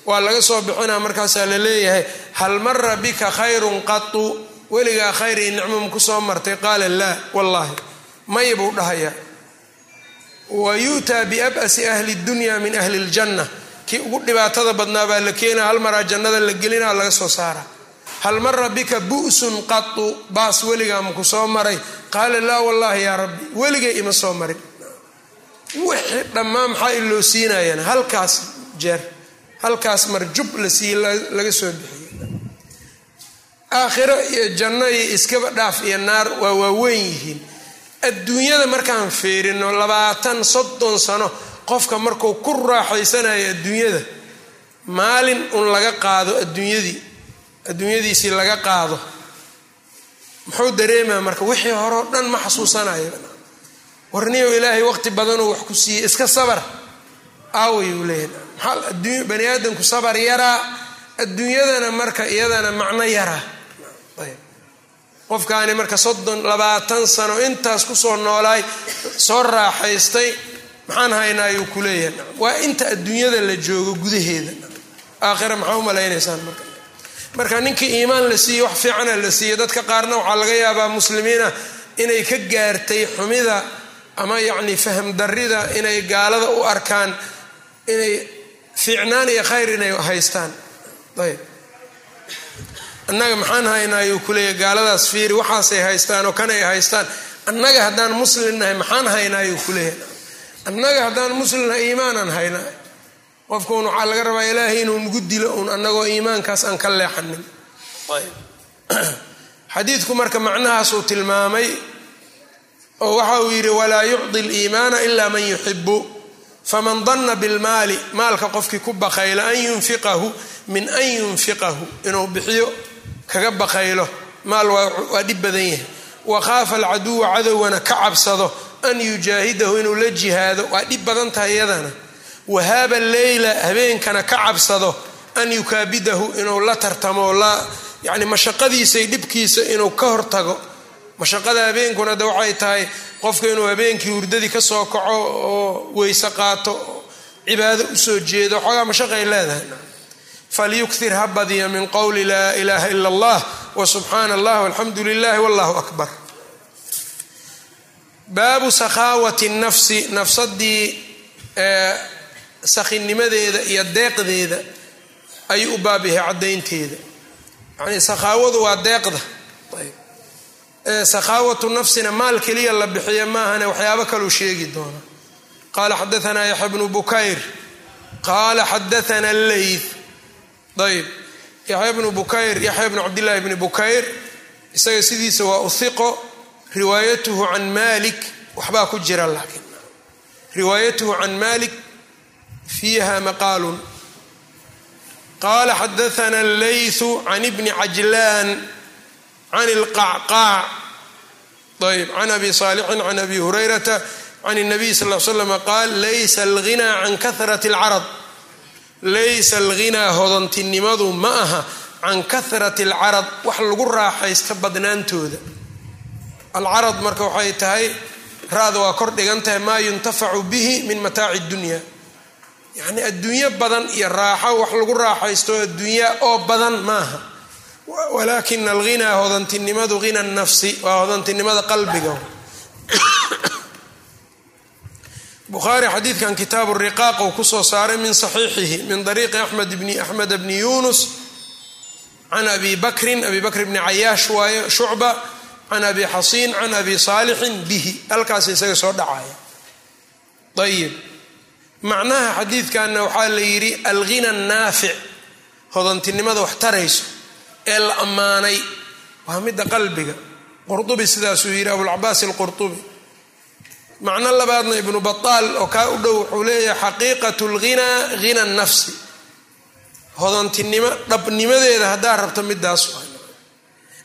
waa laga soo bixinaa markaasaa la leeyahay hal mara bika khayrun qatu weligaa khayr iyo nicmo maku soo martay? Qaala laa wallaahi may buu dhahayaa. Wa yu'taa biab'asi ahli dunya min ahli ljanna kii ugu dhibaatada badnaa baa la keenaa hal maraa jannada la gelinaa laga soo saara hal mara bika bu'sun qatu baas weligaa maku soo maray. Qaala laa wallaahi yaa rabbi weligay ima soo marin. Wixii dhammaan maxaa iloo siinayan halkaas jeer halkaas marjub la siiye laga soo bixiyey. Aakhiro iyo janno iyo iskaba dhaaf iyo naar waa waaweyn yihiin. Adduunyada markaan fiirino labaatan soddon sano qofka markuu ku raaxaysanayo adduunyada maalin un laga qaado adduunyadii adduunyadiisii laga qaado muxuu dareemaa marka wixii hore o dhan ma xasuusanayo. Warniyow ilaahay waqti badanuu wax ku siiyey iska sabar. Aawayuu leeyahay. Bani aadamku sabar yaraa adduunyadana marka iyadana macno yaraa. Qofkaani marka soddon labaatan sano intaas ku soo noolaay soo raaxaystay maxaan haynaa ayuu ku leeyahay? Waa inta adduunyada la joogo gudaheeda. Aakhira maxaa u malaynaysaan marka? Marka ninkii iimaan la siiyey wax fiicana la siiyey dadka qaarna waxaa laga yaabaa muslimiina inay ka gaartay xumida ama yacni faham darida inay gaalada u arkaan inay fiicnaan iyo khayr inay haystaan. Ayb. Annaga maxaan haynaayuu kuleeya gaaladaas fiiri waxaasay haystaan oo kanay haystaan. Annaga haddaan muslim nahay maxaan haynaayuu kuleeya annaga haddaan muslim nahay iimaanaan haynaa qofkuun waxaa laga rabaa ilaahay inuu nagu dilo uun annagoo iimaankaas aan ka leexanin. Xadiidku marka macnahaasuu tilmaamay oo waxa uu yidhi walaa yucdi liimaana ila man yuxibu faman danna bilmaali. Maalka qofkii ku baqaylo an yunfiqahu min an yunfiqahu. Inuu bixiyo kaga baqaylo maal waa dhib badan yahay. Wa khaafa alcaduwa cadowgana ka cabsado an yujaahidahu inuu la jihaado waa dhib badan tahay iyadana. Wahaaba leyla habeenkana ka cabsado an yukaabidahu inuu la tartamo yani mashaqadiisay dhibkiisa inuu ka hortago. Mashaqada habeenkuna de waxay tahay qofka inuu habeenkii hurdadii ka soo kaco oo weyse qaato cibaado u soo jeedo xoogaa mashaqay leedahay. Falyuktir ha badiya min qowli laa ilaaha ila allah wa subxaana allah walxamdu lilah wallahu akbar baabu sakhaawati nafsi nafsadii sakhinimadeeda iyo deeqdeeda ayuu u baab yahay caddaynteeda. Yani sakhaawadu waa deeqda. Sakhaawatu nafsina maal keliya la bixiya maahane waxyaabo kaluu sheegi doona. Qaala xadaanaa yaxya bnu bukayr. Qaala xadaana leyth ayb. Yaxya bnu bukayr yaxya bnu cabdillahi bni bukayr isaga sidiisa waa uhiqo riwaayatuhu can malik waxbaa ku jira laakiin. Riwaayatuhu can malik fiiha maqaalun. Qaala xadaana leythu can ibni cajlaan can ilqacqaac. Ayb can abi saalixin can abi hurayrata can اnabiy sal l slam qaal laysa alghinaa can kahrati اlcarad laysa alghinaa hodantinimadu ma aha can kahrati alcarad wax lagu raaxaysta badnaantooda alcarad marka waxay tahay ra-da waa kor dhigan tahay maa yuntafacu bihi min mataaci اdunya yacni adduunyo badan iyo raaxo wax lagu raaxaysto adduunya oo badan maaha. Walaakina alghinaa hodantinimadu hina nafsi waa hodantinimada qalbiga. Bukhaari xadiidkan kitaabu riqaaq uu ku soo saaray min saxiixihi min dariiqi axmed bni axmed bni yunus can abi bakrin abi bakr bni cayaash waaye shucba can abi xasiin can abi saalixin bihi. Halkaas isaga soo dhacaya. Ayib macnaha xadiidkanna waxaa la yidhi alghina naafic hodantinimada wax tarayso ee la ammaanay waa midda qalbiga. Qurdubi sidaasuu yidhi abulcabaas alqurdubi macno labaadna ibnu bataal oo kaa u dhow wuxuu leeyahay xaqiiqatu lghinaa hina nafsi hodantinimo dhabnimadeeda haddaa rabto midaas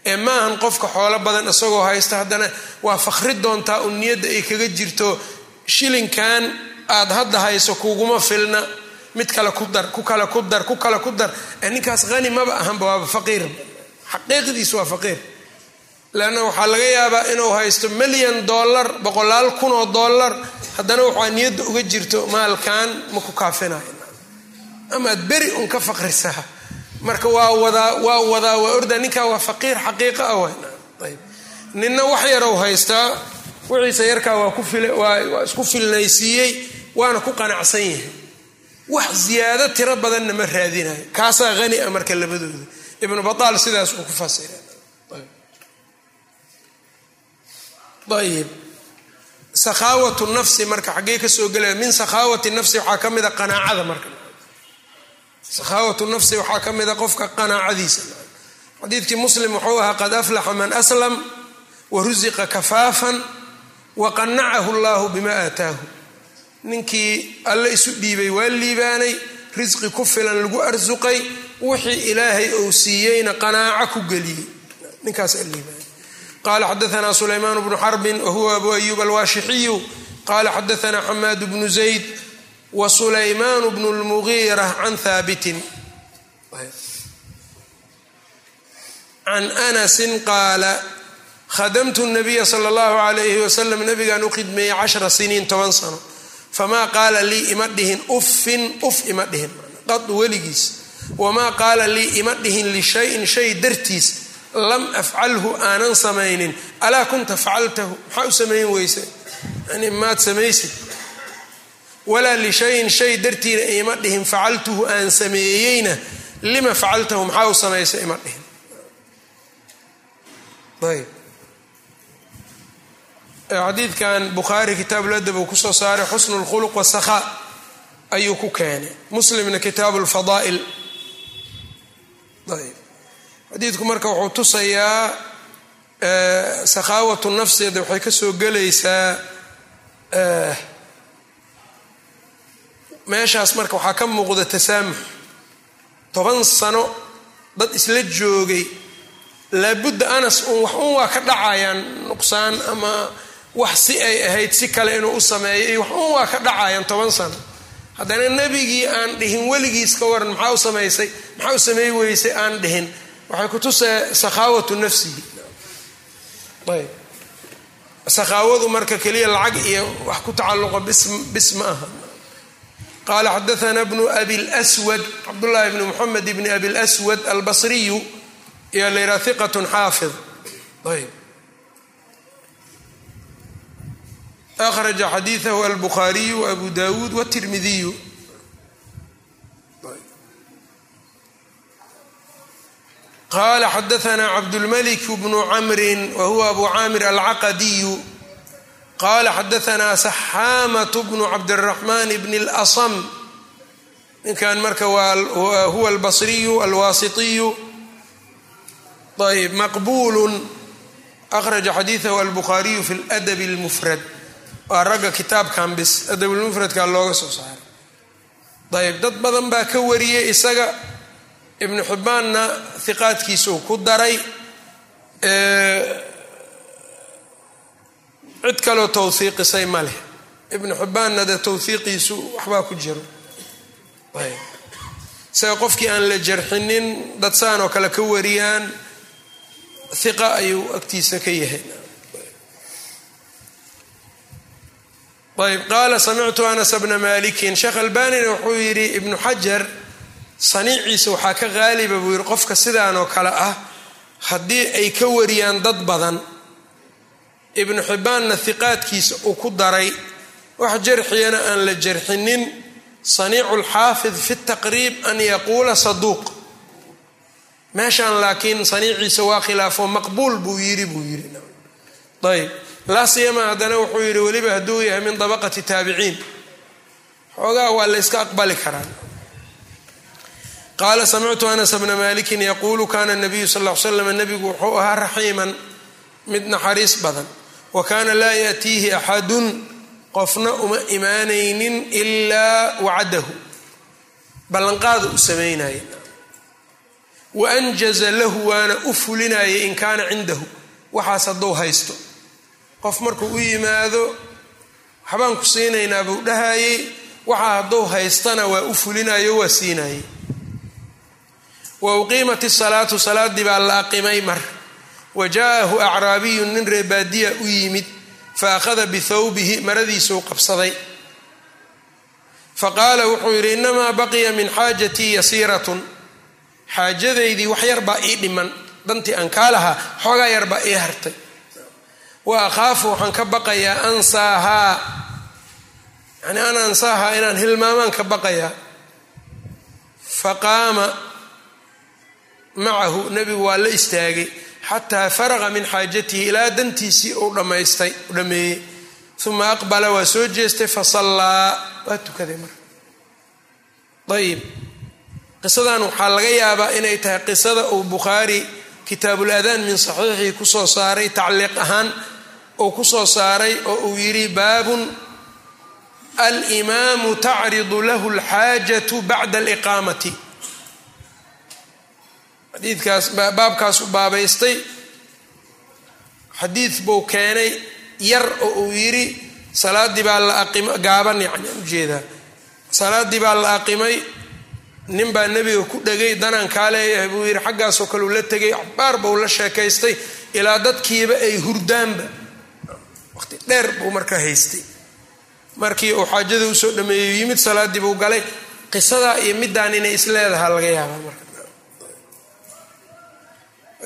ee maahan qofka xoolo badan isagoo haysta haddana waa fakri doontaa u niyadda ay kaga jirto shilinkan aad hadda hayso kuguma filna. Mid kale ku dar ku kale ku dar ku kale ku dar. Ninkaas hani maba ahanba waaba faqiir. Xaqiiqdiis waa faqiir. Leanna waxaa laga yaabaa inuu haysto milyan dollar boqolaal kun oo dollar. Haddana waxaa niyadda uga jirto maalkan ma ku kaafinayo. Amaad beri un ka faqrisaa marka waa wadaa waa wadaa waa orda ninkaa waa faqiir xaqiiqa ah wayb ninna wax yarow haystaa wixiisa yarkaa waa ku waa isku filnaysiiyey waana ku qanacsan yahay. Wax ziyaado tiro badanna ma raadinayo kaasaa hani a marka labadooda. Ibnu bataal sidaas uu ku fasira ayib sakhaawatu nafsi marka xaggee ka soo gelaya min sakhaawati nafsi waxaa ka mida qanaacada marka sakhaawatu nafsi waxaa ka mida qofka qanaacadiisa. Xadiidkii muslim wuxuu ahaa qad aflaxa man aslam wa rusiqa kafaafan wa qanacahu allahu bima aataahu. Ninkii alle isu dhiibay waa liibaanay risqi ku filan lagu arsuqay wixii ilaahay ou siiyeyna qanaaco ku geliyey. Ninkaas liibaanay. Qala xadaana sulaymaan bnu xarbin wahuwa abu ayub alwaashixiyu qala xadaana xamaad bnu zayd wa sulaymaan bnu lmugiira can haabitin can anasin qaala khadamtu nabiya sala allahu alayhi wasalam nabigaan u khidmeeyey cashra siniin toban sano. Famaa qaala lii ima dhihin uffin uf ima dhihin qad weligiis wamaa qaala lii ima dhihin lishayin shay dartiis lam afcalhu aanan samaynin. Alaa kunta facaltahu maxaa u samayn weyse? Yani maad samaysid walaa lishayin shay dartiina ima dhihin facaltuhu aan sameeyeyna lima facaltahu maxaa u samaysa ima dhihin? Ayb. Xadiidkan bukhaari kitaabu ladab ku soo saaray xusnu lkhuluq wasakhaa ayuu ku keenay. Muslimna kitaabu lfadaa'il ayb. Xadiidku marka wuxuu tusayaa sakhaawatu nafsida waxay ka soo gelaysaa meeshaas marka waxaa ka muuqda tasaamux. Toban sano dad isla joogay. Laabudda anas un wax un waa ka dhacayaan nuqsaan ama wax si ay ahayd si kale inuu u sameeyo iyo wax un waa ka dhacayaan toban sano. Haddana nebigii aan dhihin weligiis ka waran maxaa u samaysay? Maxaa u sameey weysay? Aan dhihin. Waxay ku tusee sakhaawatu nafsihi ayb. Sakhaawadu marka keliya lacag iyo wax ku tacalluqa bis ma aha qaala xadaana bnu abi lswad cabdullaahi bni muxamed bni abi lswad albasriyu iyo layraa hiqatun xaafid ayb akhraja xadiidahu albukhaariyu abu dawuud wtirmidiyu qala xadaana cabdulmalik bnu camrin wa huwa abu caamir alcaqadiyu qala xadaana saxaamat bnu cabdiraxmaan bn اlasm ninkan marka huwa albasriyu alwaasitiyu ayb maqbulu akhraja xadiidahu albukhaariyu fi ladab اlmufrad waa ragga kitaabkan bis adabulmufradka looga soo saaray ayb dad badan baa ka wariyey isaga ibnu xibbaanna hiqaadkiisa uu ku daray cid kaloo towhiiqisay ma leh. Ibnu xibbaanna dee towhiiqiisu waxbaa ku jiro. Isaga qofkii aan la jarxinin dad saan oo kale ka wariyaan hiqa ayuu agtiisa ka yahay. Ayb. Qaala samictu anas bna malikin sheekh albanina wuxuu yidhi ibnu xajar saniiciisa waxaa ka qaaliba buu yidhi qofka sidaan oo kale ah haddii ay ka wariyaan dad badan ibnu xibbaanna hiqaadkiisa uu ku daray wax jarxiyana aan la jarxinin saniicu lxaafid fi taqriib an yaquula saduuq. Meeshaan laakiin saniiciisa waa khilaafo maqbuul buu yidhi buu yidhi. Ayb laa siyama haddana wuxuu yidhi weliba hadduu yahay min dabaqati taabiciin xoogaa waa la aqbali karaa qaala samictu anas bna malikin yaquulu kana nabiyu sal l slam nabigu wuxuu ahaa raxiiman mid naxariis badan wa kaana laa yaatiihi axadun qofna uma imaanaynin ilaa wacadahu. Ballanqaada u samaynaya wa anjaza lahu waana u fulinayay in kaana cindahu. Waxaas hadduu haysto. Qof markuu u yimaado waxbaan ku siinaynaa buu dhahayey waxa hadduu haystana waa u fulinayo waa siinayay wa uqiimat isalaatu salaadii baa la aqimay mar wa jaa'ahu acraabiyun nin reebaadiya u yimid fa akhada bithawbihi maradiisuu qabsaday. Fa qaala wuxuu yidhi innamaa baqiya min xaajatii yasiiratun. Xaajadaydii wax yar baa ii dhiman. Dantii aan kaa lahaa xoogaa yar baa ii hartay. Wa akhaafu waxaan ka baqayaa ansaahaa yani an ansaahaa inaan hilmaamaan ka baqayaa. Fa qaama macahu nebigu waa la istaagay xataa faraqa min xaajatihi ilaa dantiisii uu dhammaystay u dhammeeyey uma aqbala waa soo jeestay fasallaa waa tukaday marka ayib qisadan waxaa laga yaabaa inay tahay qisada uu bukhaari kitaabul adaan min saxiixii ku soo saaray tacliiq ahaan uu ku soo saaray oo uu yidhi baabun alimaamu tacridu lahu alxaajatu bacda aliqaamati xadiidkaas baabkaas u baabaystay. Xadiid buu keenay yar oo uu yidhi salaaddii baa la aqima gaaban aan u jeedaa salaaddii baa la aqimay nin baa nebiga ku dhegay danaan kaa leeyahay buu yidhi xaggaasoo kale uu la tegay axbaar buu la sheekaystay ilaa dadkiiba ay hurdaanba. Waqti dheer buu markaa haystay. Markii uu xaajada u soo dhameeyey yimid salaaddii buu galay. Qisadaa iyo middaan inay isleedahaa laga yaabaa marka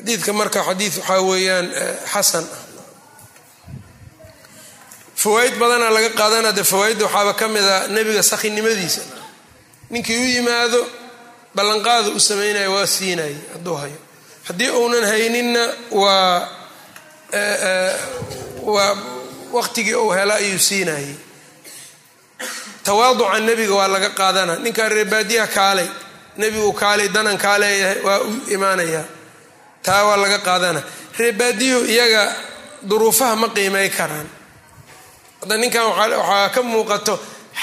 xadiidka marka xadiid waxaa weeyaan xasan. Ah fawaaid badana laga qaadana dee fawaaidda waxaaba ka mid a nebiga sakhinimadiisa. Ninkii u yimaado ballanqaada u samaynaya waa siinaya hadduu hayo. Haddii uunan hayninna waa waa waqtigii uu hela ayuu siinayay. Tawaaduca nebiga waa laga qaadana ninkaa reebaadiyaha kaalay nebigu kaalay danan kaa leeyahay waa u imaanayaa taa waa laga qaadana. Reebaadiyuhu iyaga duruufaha ma qiimay karaan. Hadda ninkan waxaa ka muuqato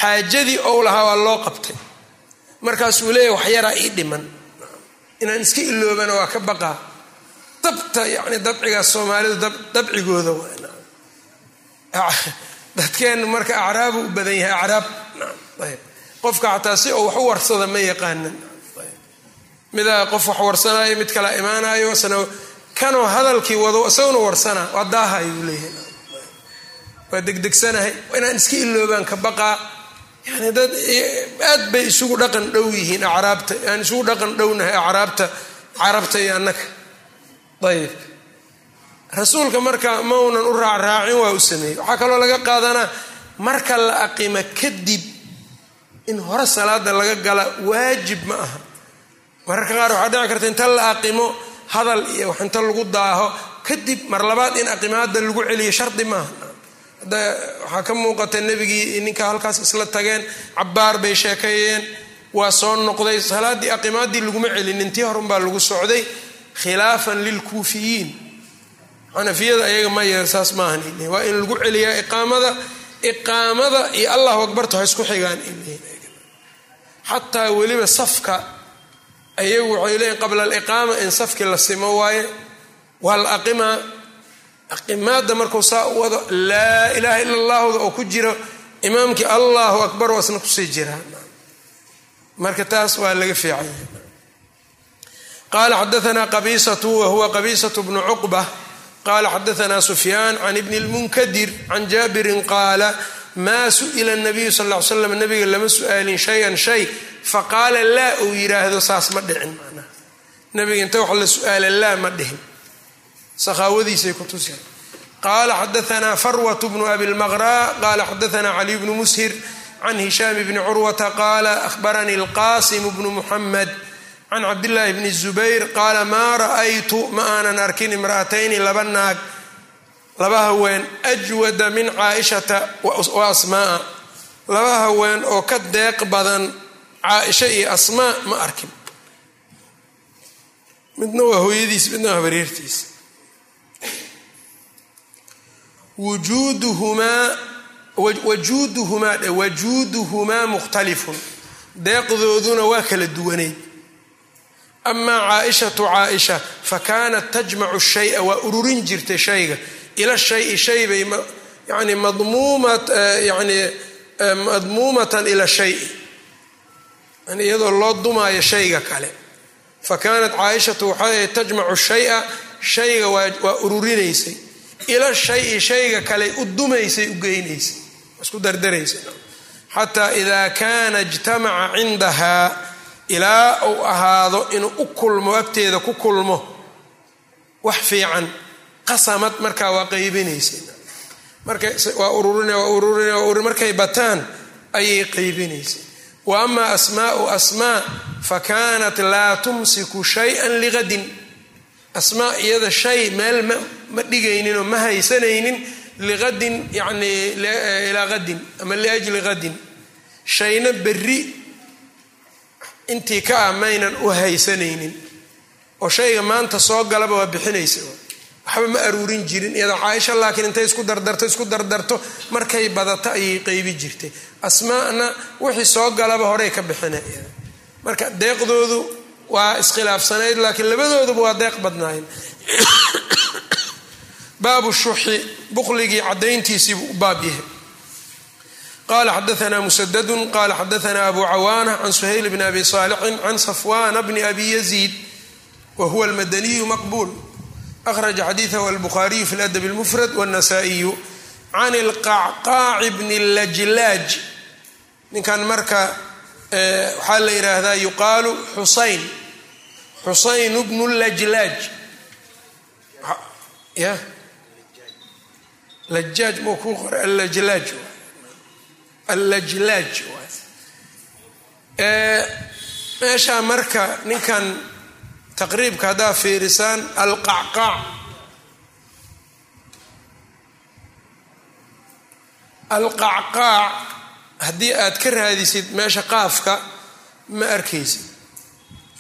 xaajadii ou lahaa waa loo qabtay. Markaasuu leeyahy wax yaraa ii dhiman. Inaan iska iloobana waa ka baqaa. Dabta yani dabcigaas soomaalidu dabcigooda dadkeen marka acraabu u badan yahay acraab. Qofka xataa si uu wax u warsada ma yaqaanan midaa qof wax warsanaayo mid kala imaanayo kanoo hadalkii wado isaguna warsanaa waa daahayuu leeyahay. Waa degdegsanahay inaan iska iloobaan ka baqaa yani dad aad bay isugu dhaqan dhow yihiin acraabta. Aan isugu dhaqan dhownahay acraabta carabta iyo annaka ayib rasuulka marka maunan u raacraacin waa u sameeyey. Waxaa kaloo laga qaadanaa marka la aqima kadib in hore salaada laga gala waajib ma aha mararka qaar waxaa dhici karta inta la aqimo hadal iyo wax inta lagu daaho kadib mar labaad in aqimaada lagu celiyo shardi maaha waxaa ka muuqata nebigii ninka halkaas isla tageen cabbaar bay sheekeeyeen waa soo noqday salaaddii aqimaadii laguma celin intii horunbaa lagu socday khilaafan lilkuufiyiin xanafiyada ayaga maya saas maahan waa in lagu celiyaa iqaamada iqaamada iyo allahu akbarta ha isku xigaan xataa weliba safka ayagu waxay leeyiin qabla aliqaama in safkii la simo waaye. Waa la aqimaa aqimaada markuu saa u wado laa ilaaha ila allahuda oo ku jiro imaamkii allahu akbar waasna ku sii jiraa marka taas waa laga fiicanya qala xadaana qabisatu wahuwa qabisatu bnu cuqba. Qala xadaana sufyaan can ibni lmunkadir can jaabirin qaala maa su'ila nabiyu sal ly slam nabiga lama su'aalin shayan shay. Faqaala laa uu yidhaahdo saas ma dhicin manaa nabiga inta wax la su'aala laa ma dhihin sakhaawadiisay ku tusi qala xadaana farwat bnu abi lmaqra qala xadaana caliy bnu mushir can hishaam bni curwata qaala ahbaranii alqasim bnu muxamed can cabdillaahi bni zubayr. Qaala maa ra'aytu ma aanan arkin imra'atayni laba naag laba haween ajwada min caaishata wa asmaaa laba haween oo ka deeq badan caaisha iyo asmaa ma arkin. Midna waa hooyadiis midna waa habareertiisa wujuuduhumaa wajuuduhumaa dhe wajuuduhumaa mukhtalifun. Deeqdooduna waa kala duwaneyd amaa caaishatu caaisha fa kaanat tajmacu shaya waa ururin jirtay shayga ila shayi shay bay yani madmuumat yani madmuumatan ila shayi yani iyadoo loo dumaayo shayga kale fa kaanat caaishatu waxay tajmacu shaya shayga waa ururinaysay ila shayi shayga kale u dumaysay u geynaysay isku dardaraysay xataa idaa kaana ijtamaca cindahaa ilaa uu ahaado inuu u kulmo agteeda ku kulmo wax fiican qasamad markaa waa qaybinaysay markawaa ururin waa ururin waa ururin markay bataan ayay qaybinaysay wa ama asmaau asmaa fa kaanat laa tumsiku shayan liqadin asmaa iyada shay meel ma dhigayninoo ma haysanaynin liqadin yani ilaa qadin ama liajli qadin shayna berri intii ka ah maynan u haysanaynin. Oo shayga maanta soo galaba waa bixinaysa waxba ma aruurin jirin iyadoo caaisha laakiin intay isku dardarto isku dardarto markay badato ayay qeybi jirtay asmaana wixii soo galaba horey ka bixina marka deeqdoodu waa iskhilaafsanayd laakiin labadooduba waa deeq badnaayeen. Baabu shuxi buqligii cadayntiisiibuu u baab yahay. Qala xadaana musadadu qala xadaana abu cawaana can suhayl bni abi saalixin can safwana bni abi yaziid wa huwa almadaniyu maqbuul akhraja xadiidahu albukhaariyu fi ladab اlmufrad wاnasaa'iyu can ilqacqaaci bni lajlaaj ninkan marka waxaa la yidhaahdaa yuqaalu xusayn xusayn bnu lajlaaj ya lajaaj muu kuu qoray allajlaaj allajlaaj meeshaa marka ninkan taqriibka haddaa fiirisaan alqacqaac alqacqaac haddii aad ka raadisid meesha qaafka ma arkaysid.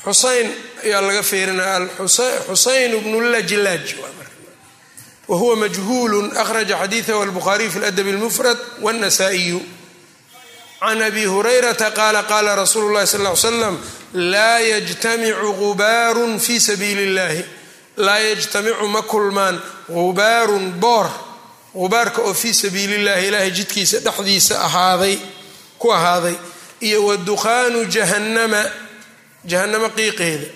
Xusein ayaa laga fiirinaa xusein bnu lajlaaj wahuwa majhuul akhraja xadiidahu albukhaariy fi ladabi اlmufrad wاnnasaa-iyu can abi hurayrata qaala qaala rasuulu اllahi sal ly slam laa yajtamicu gubaarun fi sabiili اllahi laa yajtamicu ma kulmaan gubaarun boor gubaarka oo fii sabiili llahi ilaahay jidkiisa dhexdiisa ahaaday ku ahaaday iyo wa dukhaanu jahannama jahannamo qiiqeeda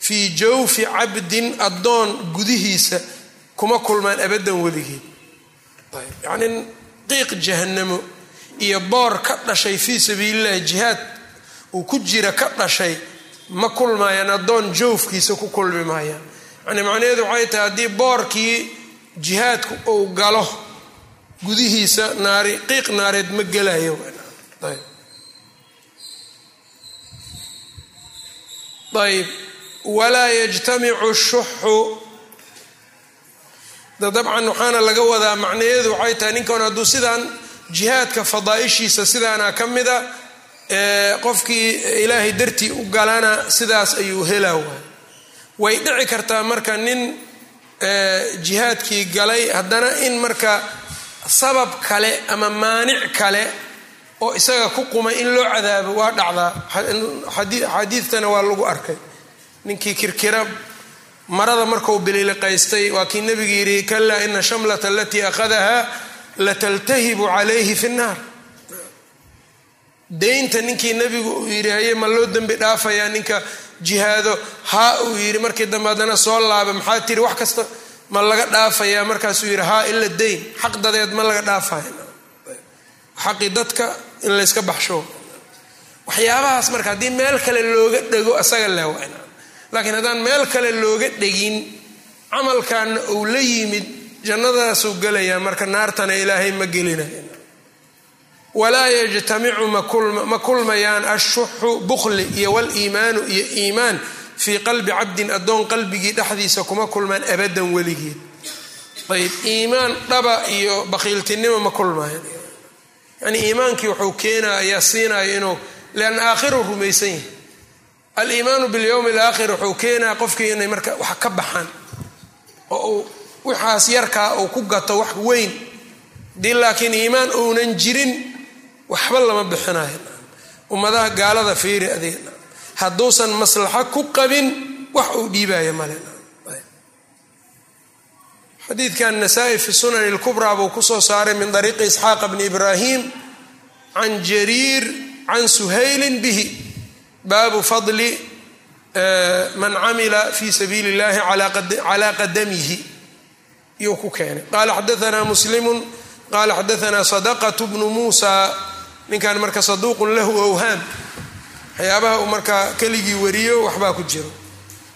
fii jawfi cabdin addoon gudihiisa kuma kulmaan abaddan weligeed yacnii qiiq jahannamo iyo boor ka dhashay fii sabiilillahi jihaad uu ku jira ka dhashay ma kulmaayaan addoon jawfkiisa ku kulmi maayaan. Yani macnaheedu waxay tahay haddii boorkii jihaadku uu galo gudihiisa naari qiiq naareed ma gelayo. Ayb. Walaa yajtamicu shuxu. Da dabcan waxaana laga wadaa macnaheedu waxay tahay ninkan hadduu sidaan jihaadka fadaaishiisa sidaana ka mida qofkii ilaahay dartii u galana sidaas ayuu helaa waay. Way dhici kartaa marka nin jihaadkii galay haddana in marka sabab kale ama maanic kale oo isaga ku qumay in loo cadaabo waa dhacdaa. Xadiidtana waa lagu arkay. Ninkii kirkira marada markuu bililiqaystay waa kii nebigu yidhi kalaa ina shamlata alatii akhadaha lataltahibu calayhi fi nnaar deynta ninkii nebigu uu yidhi haye ma loo dembi dhaafayaa ninka jihaado? Haa uu yidhi markii dambe haddana soo laaba. Maxaa tiri wax kasta ma laga dhaafayaa markaasuu yidhi haa ila deyn. Xaq dadeed ma laga dhaafaya. Xaqi dadka in layska baxsho. Waxyaabahaas marka haddii meel kale looga dhego asaga leewa laakiin haddaan meel kale looga dhegin camalkaana uu la yimid jannadaasuu gelayaa marka naartana ilaahay ma gelinaya walaa yajtamicu ma kulmayaan ashuxu bukli iyo waliimaanu iyo iimaan fii qalbi cabdin addoon qalbigii dhexdiisa kuma kulmaan abadan weligeed. Ayb iimaan dhaba iyo bakhiiltinimo ma kulmayan yani iimaankii wuxuu keenaya ayaa siinaya inuu lianna aakhiru rumaysan yahay. Aliimaanu bilyowmi alaakhir wuxuu keenaya qofkii inay marka wax ka baxaan. Oo uu waxaas yarkaa uu ku gato wax weyn. Dii laakiin iimaan uunan jirin waxba lama bixinayo ummadaha gaalada fiiri adeeg hadduusan maslaxo ku qabin wax uu dhiibaya male xadiidkan nasaa-i fi sunani lkubraa buu ku soo saaray min ariiqi isxaaqa bni ibraahim can jariir can suhaylin bihi. Baabu fadli man camila fi sabiili اllahi calaa qadamihi. Iyuu ku keenay. Qaala xadaanaa muslimu qaala xadaanaa sadaqat bnu muusa ninkan marka saduuqun lahu owhaam waxyaabaha uu markaa keligii wariyo waxbaa ku jiro.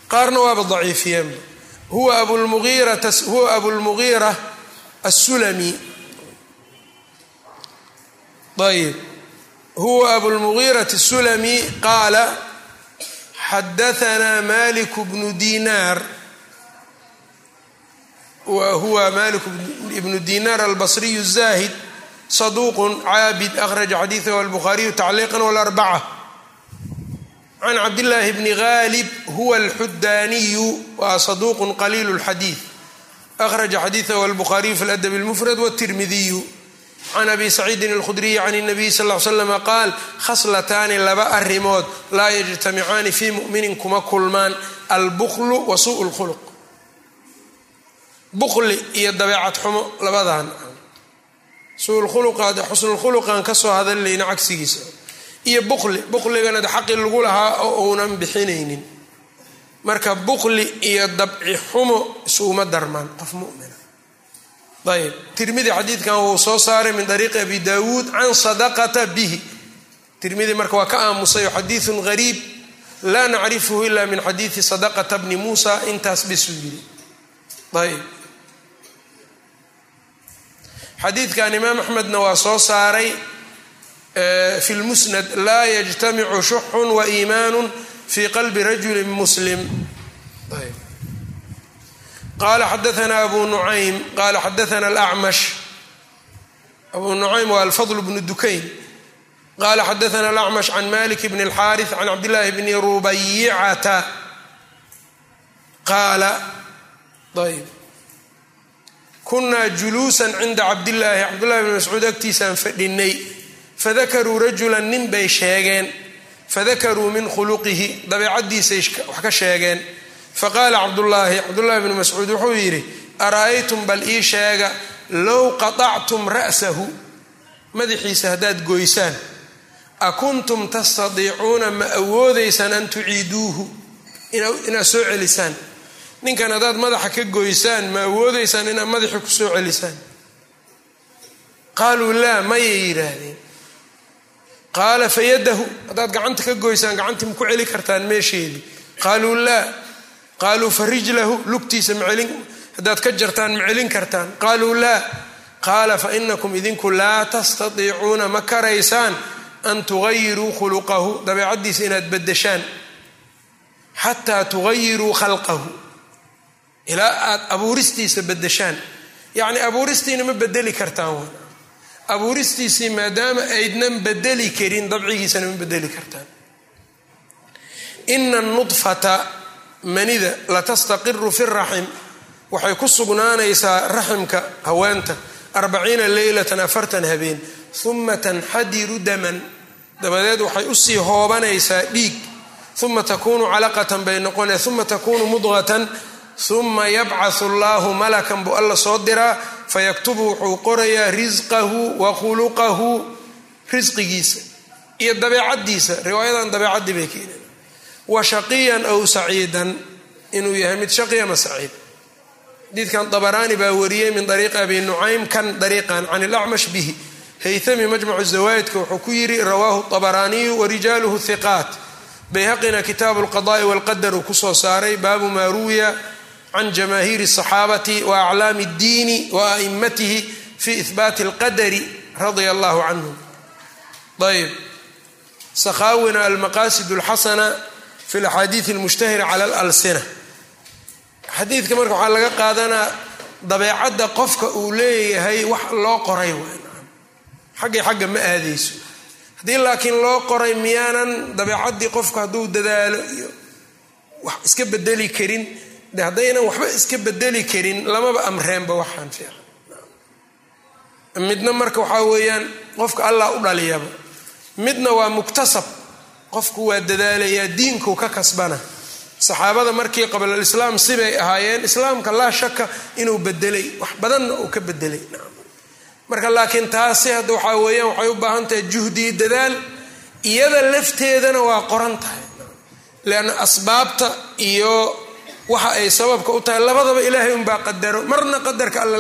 Qaarna waaba daciifiyeenba huwa abulmuhiirahuwa abulmugiira asulami ayb huwa abulmugiirati asulami qaala xadaanaa malik bnu dinaar wa huwa malik ibnu dinaar albasriyu الzahid saduuq caabid akhraja xadiidahu albukhaariyu tacliiqan wاlarbaca can cabdillaahi bni gaalib huwa alxudaaniyu waa saduuq qaliil اlxadiid akhraja xadiidahu albukhaariyu fi ladab اlmufrad wاtirmidiyu can abi saciidin alkhudriyi can الnabiy sal ll slama qaal khaslataani laba arrimood laa yajtamicaani fii muminin kuma kulmaan albuklu wa suu lkhuluq bukli iyo dabeecad xumo labadan suulkhuluqaad xusnulkhuluqaan ka soo hadallayna cagsigiisa. Iyo bukli bukligana xaqi lagu lahaa oo uunan bixinaynin. Marka bukli iyo dabci xumo isuuma darmaan qof mumina. Ayb tirmidi xadiidkan wuu soo saaray min ariiqi abi daawuud can sadaqata bihi. Tirmidi marka waa ka aamusay oo xadiidun gariib laa nacrifuhu ila min xadiidi sadaqata bni muusa intaas bisuu yiri ayb xadiidkan imaam axmedna waa soo saaray fi lmusnad laa yajtamicu shuxun wa iimaanu fi qalbi rajuli muslim. Qala xadaana abu nucaym qala xadaana alacmash abu nucaym waa alfadl bnu dukayn. Qala xadaana alacmash can malik bn اlxaariث can cabdillaahi bni rubayicata qaala ayb kunaa juluusan cinda cabdillaahi. Cabdullahi bni mascuud agtiisaan fadhinay fadakaruu rajula nin bay sheegeen. Fadakaruu min khuluqihi dabeecaddiisay wax ka sheegeen. Faqaala cabdullaahi cabdullaahi bni mascuud wuxuu yidhi ara'aytum bal ii sheega low qaطactum ra'sahu? Madaxiisa haddaad goysaan akuntum tastadiicuuna ma awoodaysaan an tuciiduuhu? Inaad soo celisaan ninkan haddaad madaxa ka goysaan ma awoodaysaan inaad madaxii ku soo celisaan? Qaaluu laa mayay yidhaahdeen. Qaala fayadahu haddaad gacanta ka goysaan gacantii ma ku celi kartaan meesheedii. Qaaluu laa qaaluu fa rijlahu lugtiisa haddaad ka jartaan ma celin kartaan. Qaaluu laa qaala fa inakum idinku laa tastadiicuuna ma karaysaan an tugayiruu khuluqahu. Dabeecaddiisa inaad bedeshaan xataa tugayiruu khalqahu ilaa aad abuuristiisa bedeshaan yacni abuuristiina ma bedeli kartaan abuuristiisii maadaama aydnan bedeli karin dabcigiisana ma bedeli kartaan. Ina nudfata manida latastaqiru fi raxim waxay ku sugnaanaysaa raximka haweenta arbaciina leylatan afartan habeen. Uma tanxadiru daman. Dabadeed waxay u sii hoobanaysaa dhiig. Uma takunu calaqatan bay noqonaya uma takunu mudqatan uma yabcathu allahu malakan buu alla soo diraa fayaktubu wuxuu qorayaa risqahu wa khuluqahu risqigiisa iyo dabeecadiisa riwaayadan dabeecadii bay keeneen wa shaqiyan aw saciidan inuu yahay mid shaqi ama saciid xadiidkan dabaraani baa wariyey min ariiqi abi nucaym kan dariiqan can ilacmash bihi haytami majmacu zawaa'idka wuxuu ku yidhi rawaahu abaraaniyu warijaaluhu hiqaat bayhaqina kitaabu lqada'i walqadar uu ku soo saaray baabu maa ruwiya can jamaahiiri asaxaabati wa aclaami اddiini wa a'immatihi fi ihbaati alqadari radia allahu canhum ayb sakhaawina almaqasid اlxasana fi laxaadiid اlmushtahira cala alalsina xadiidka marka waxaa laga qaadanaa dabeecadda qofka uu leeyahay wax loo qoray xaggay xagga ma aadayso haddii laakiin loo qoray miyaanan dabeecaddii qofku hadduu dadaalo iyo wax iska bedeli karin de haddaynan waxba iska bedeli karin lamaba amreenba waxaan fiican. Midna marka waxaa weeyaan qofka allah u dhaliyaba. Midna waa muktasab qofku waa dadaalayaa diinkuu ka kasbana. Saxaabada markii qablalislaam sibay ahaayeen islaamka laa shaka inuu bedelay wax badanna uu ka bedelay marka laakiin taasi hadda waxaa weeyaan waxay u baahan tahay juhdiyo dadaal iyada lafteedana waa qoran tahay. Leanna asbaabta iyo waxa ay sababka u tahay labadaba ilaahay unbaa qadaro. Marna qadarka alle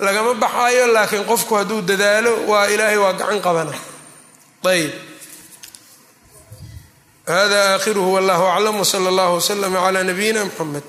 lagama baxaayo laakiin qofku hadduu dadaalo waa ilaahay waa gacan qabana. Ayb hada aakhiruhu wallahu aclam wsala allahu wslama cla nabiyina mxamed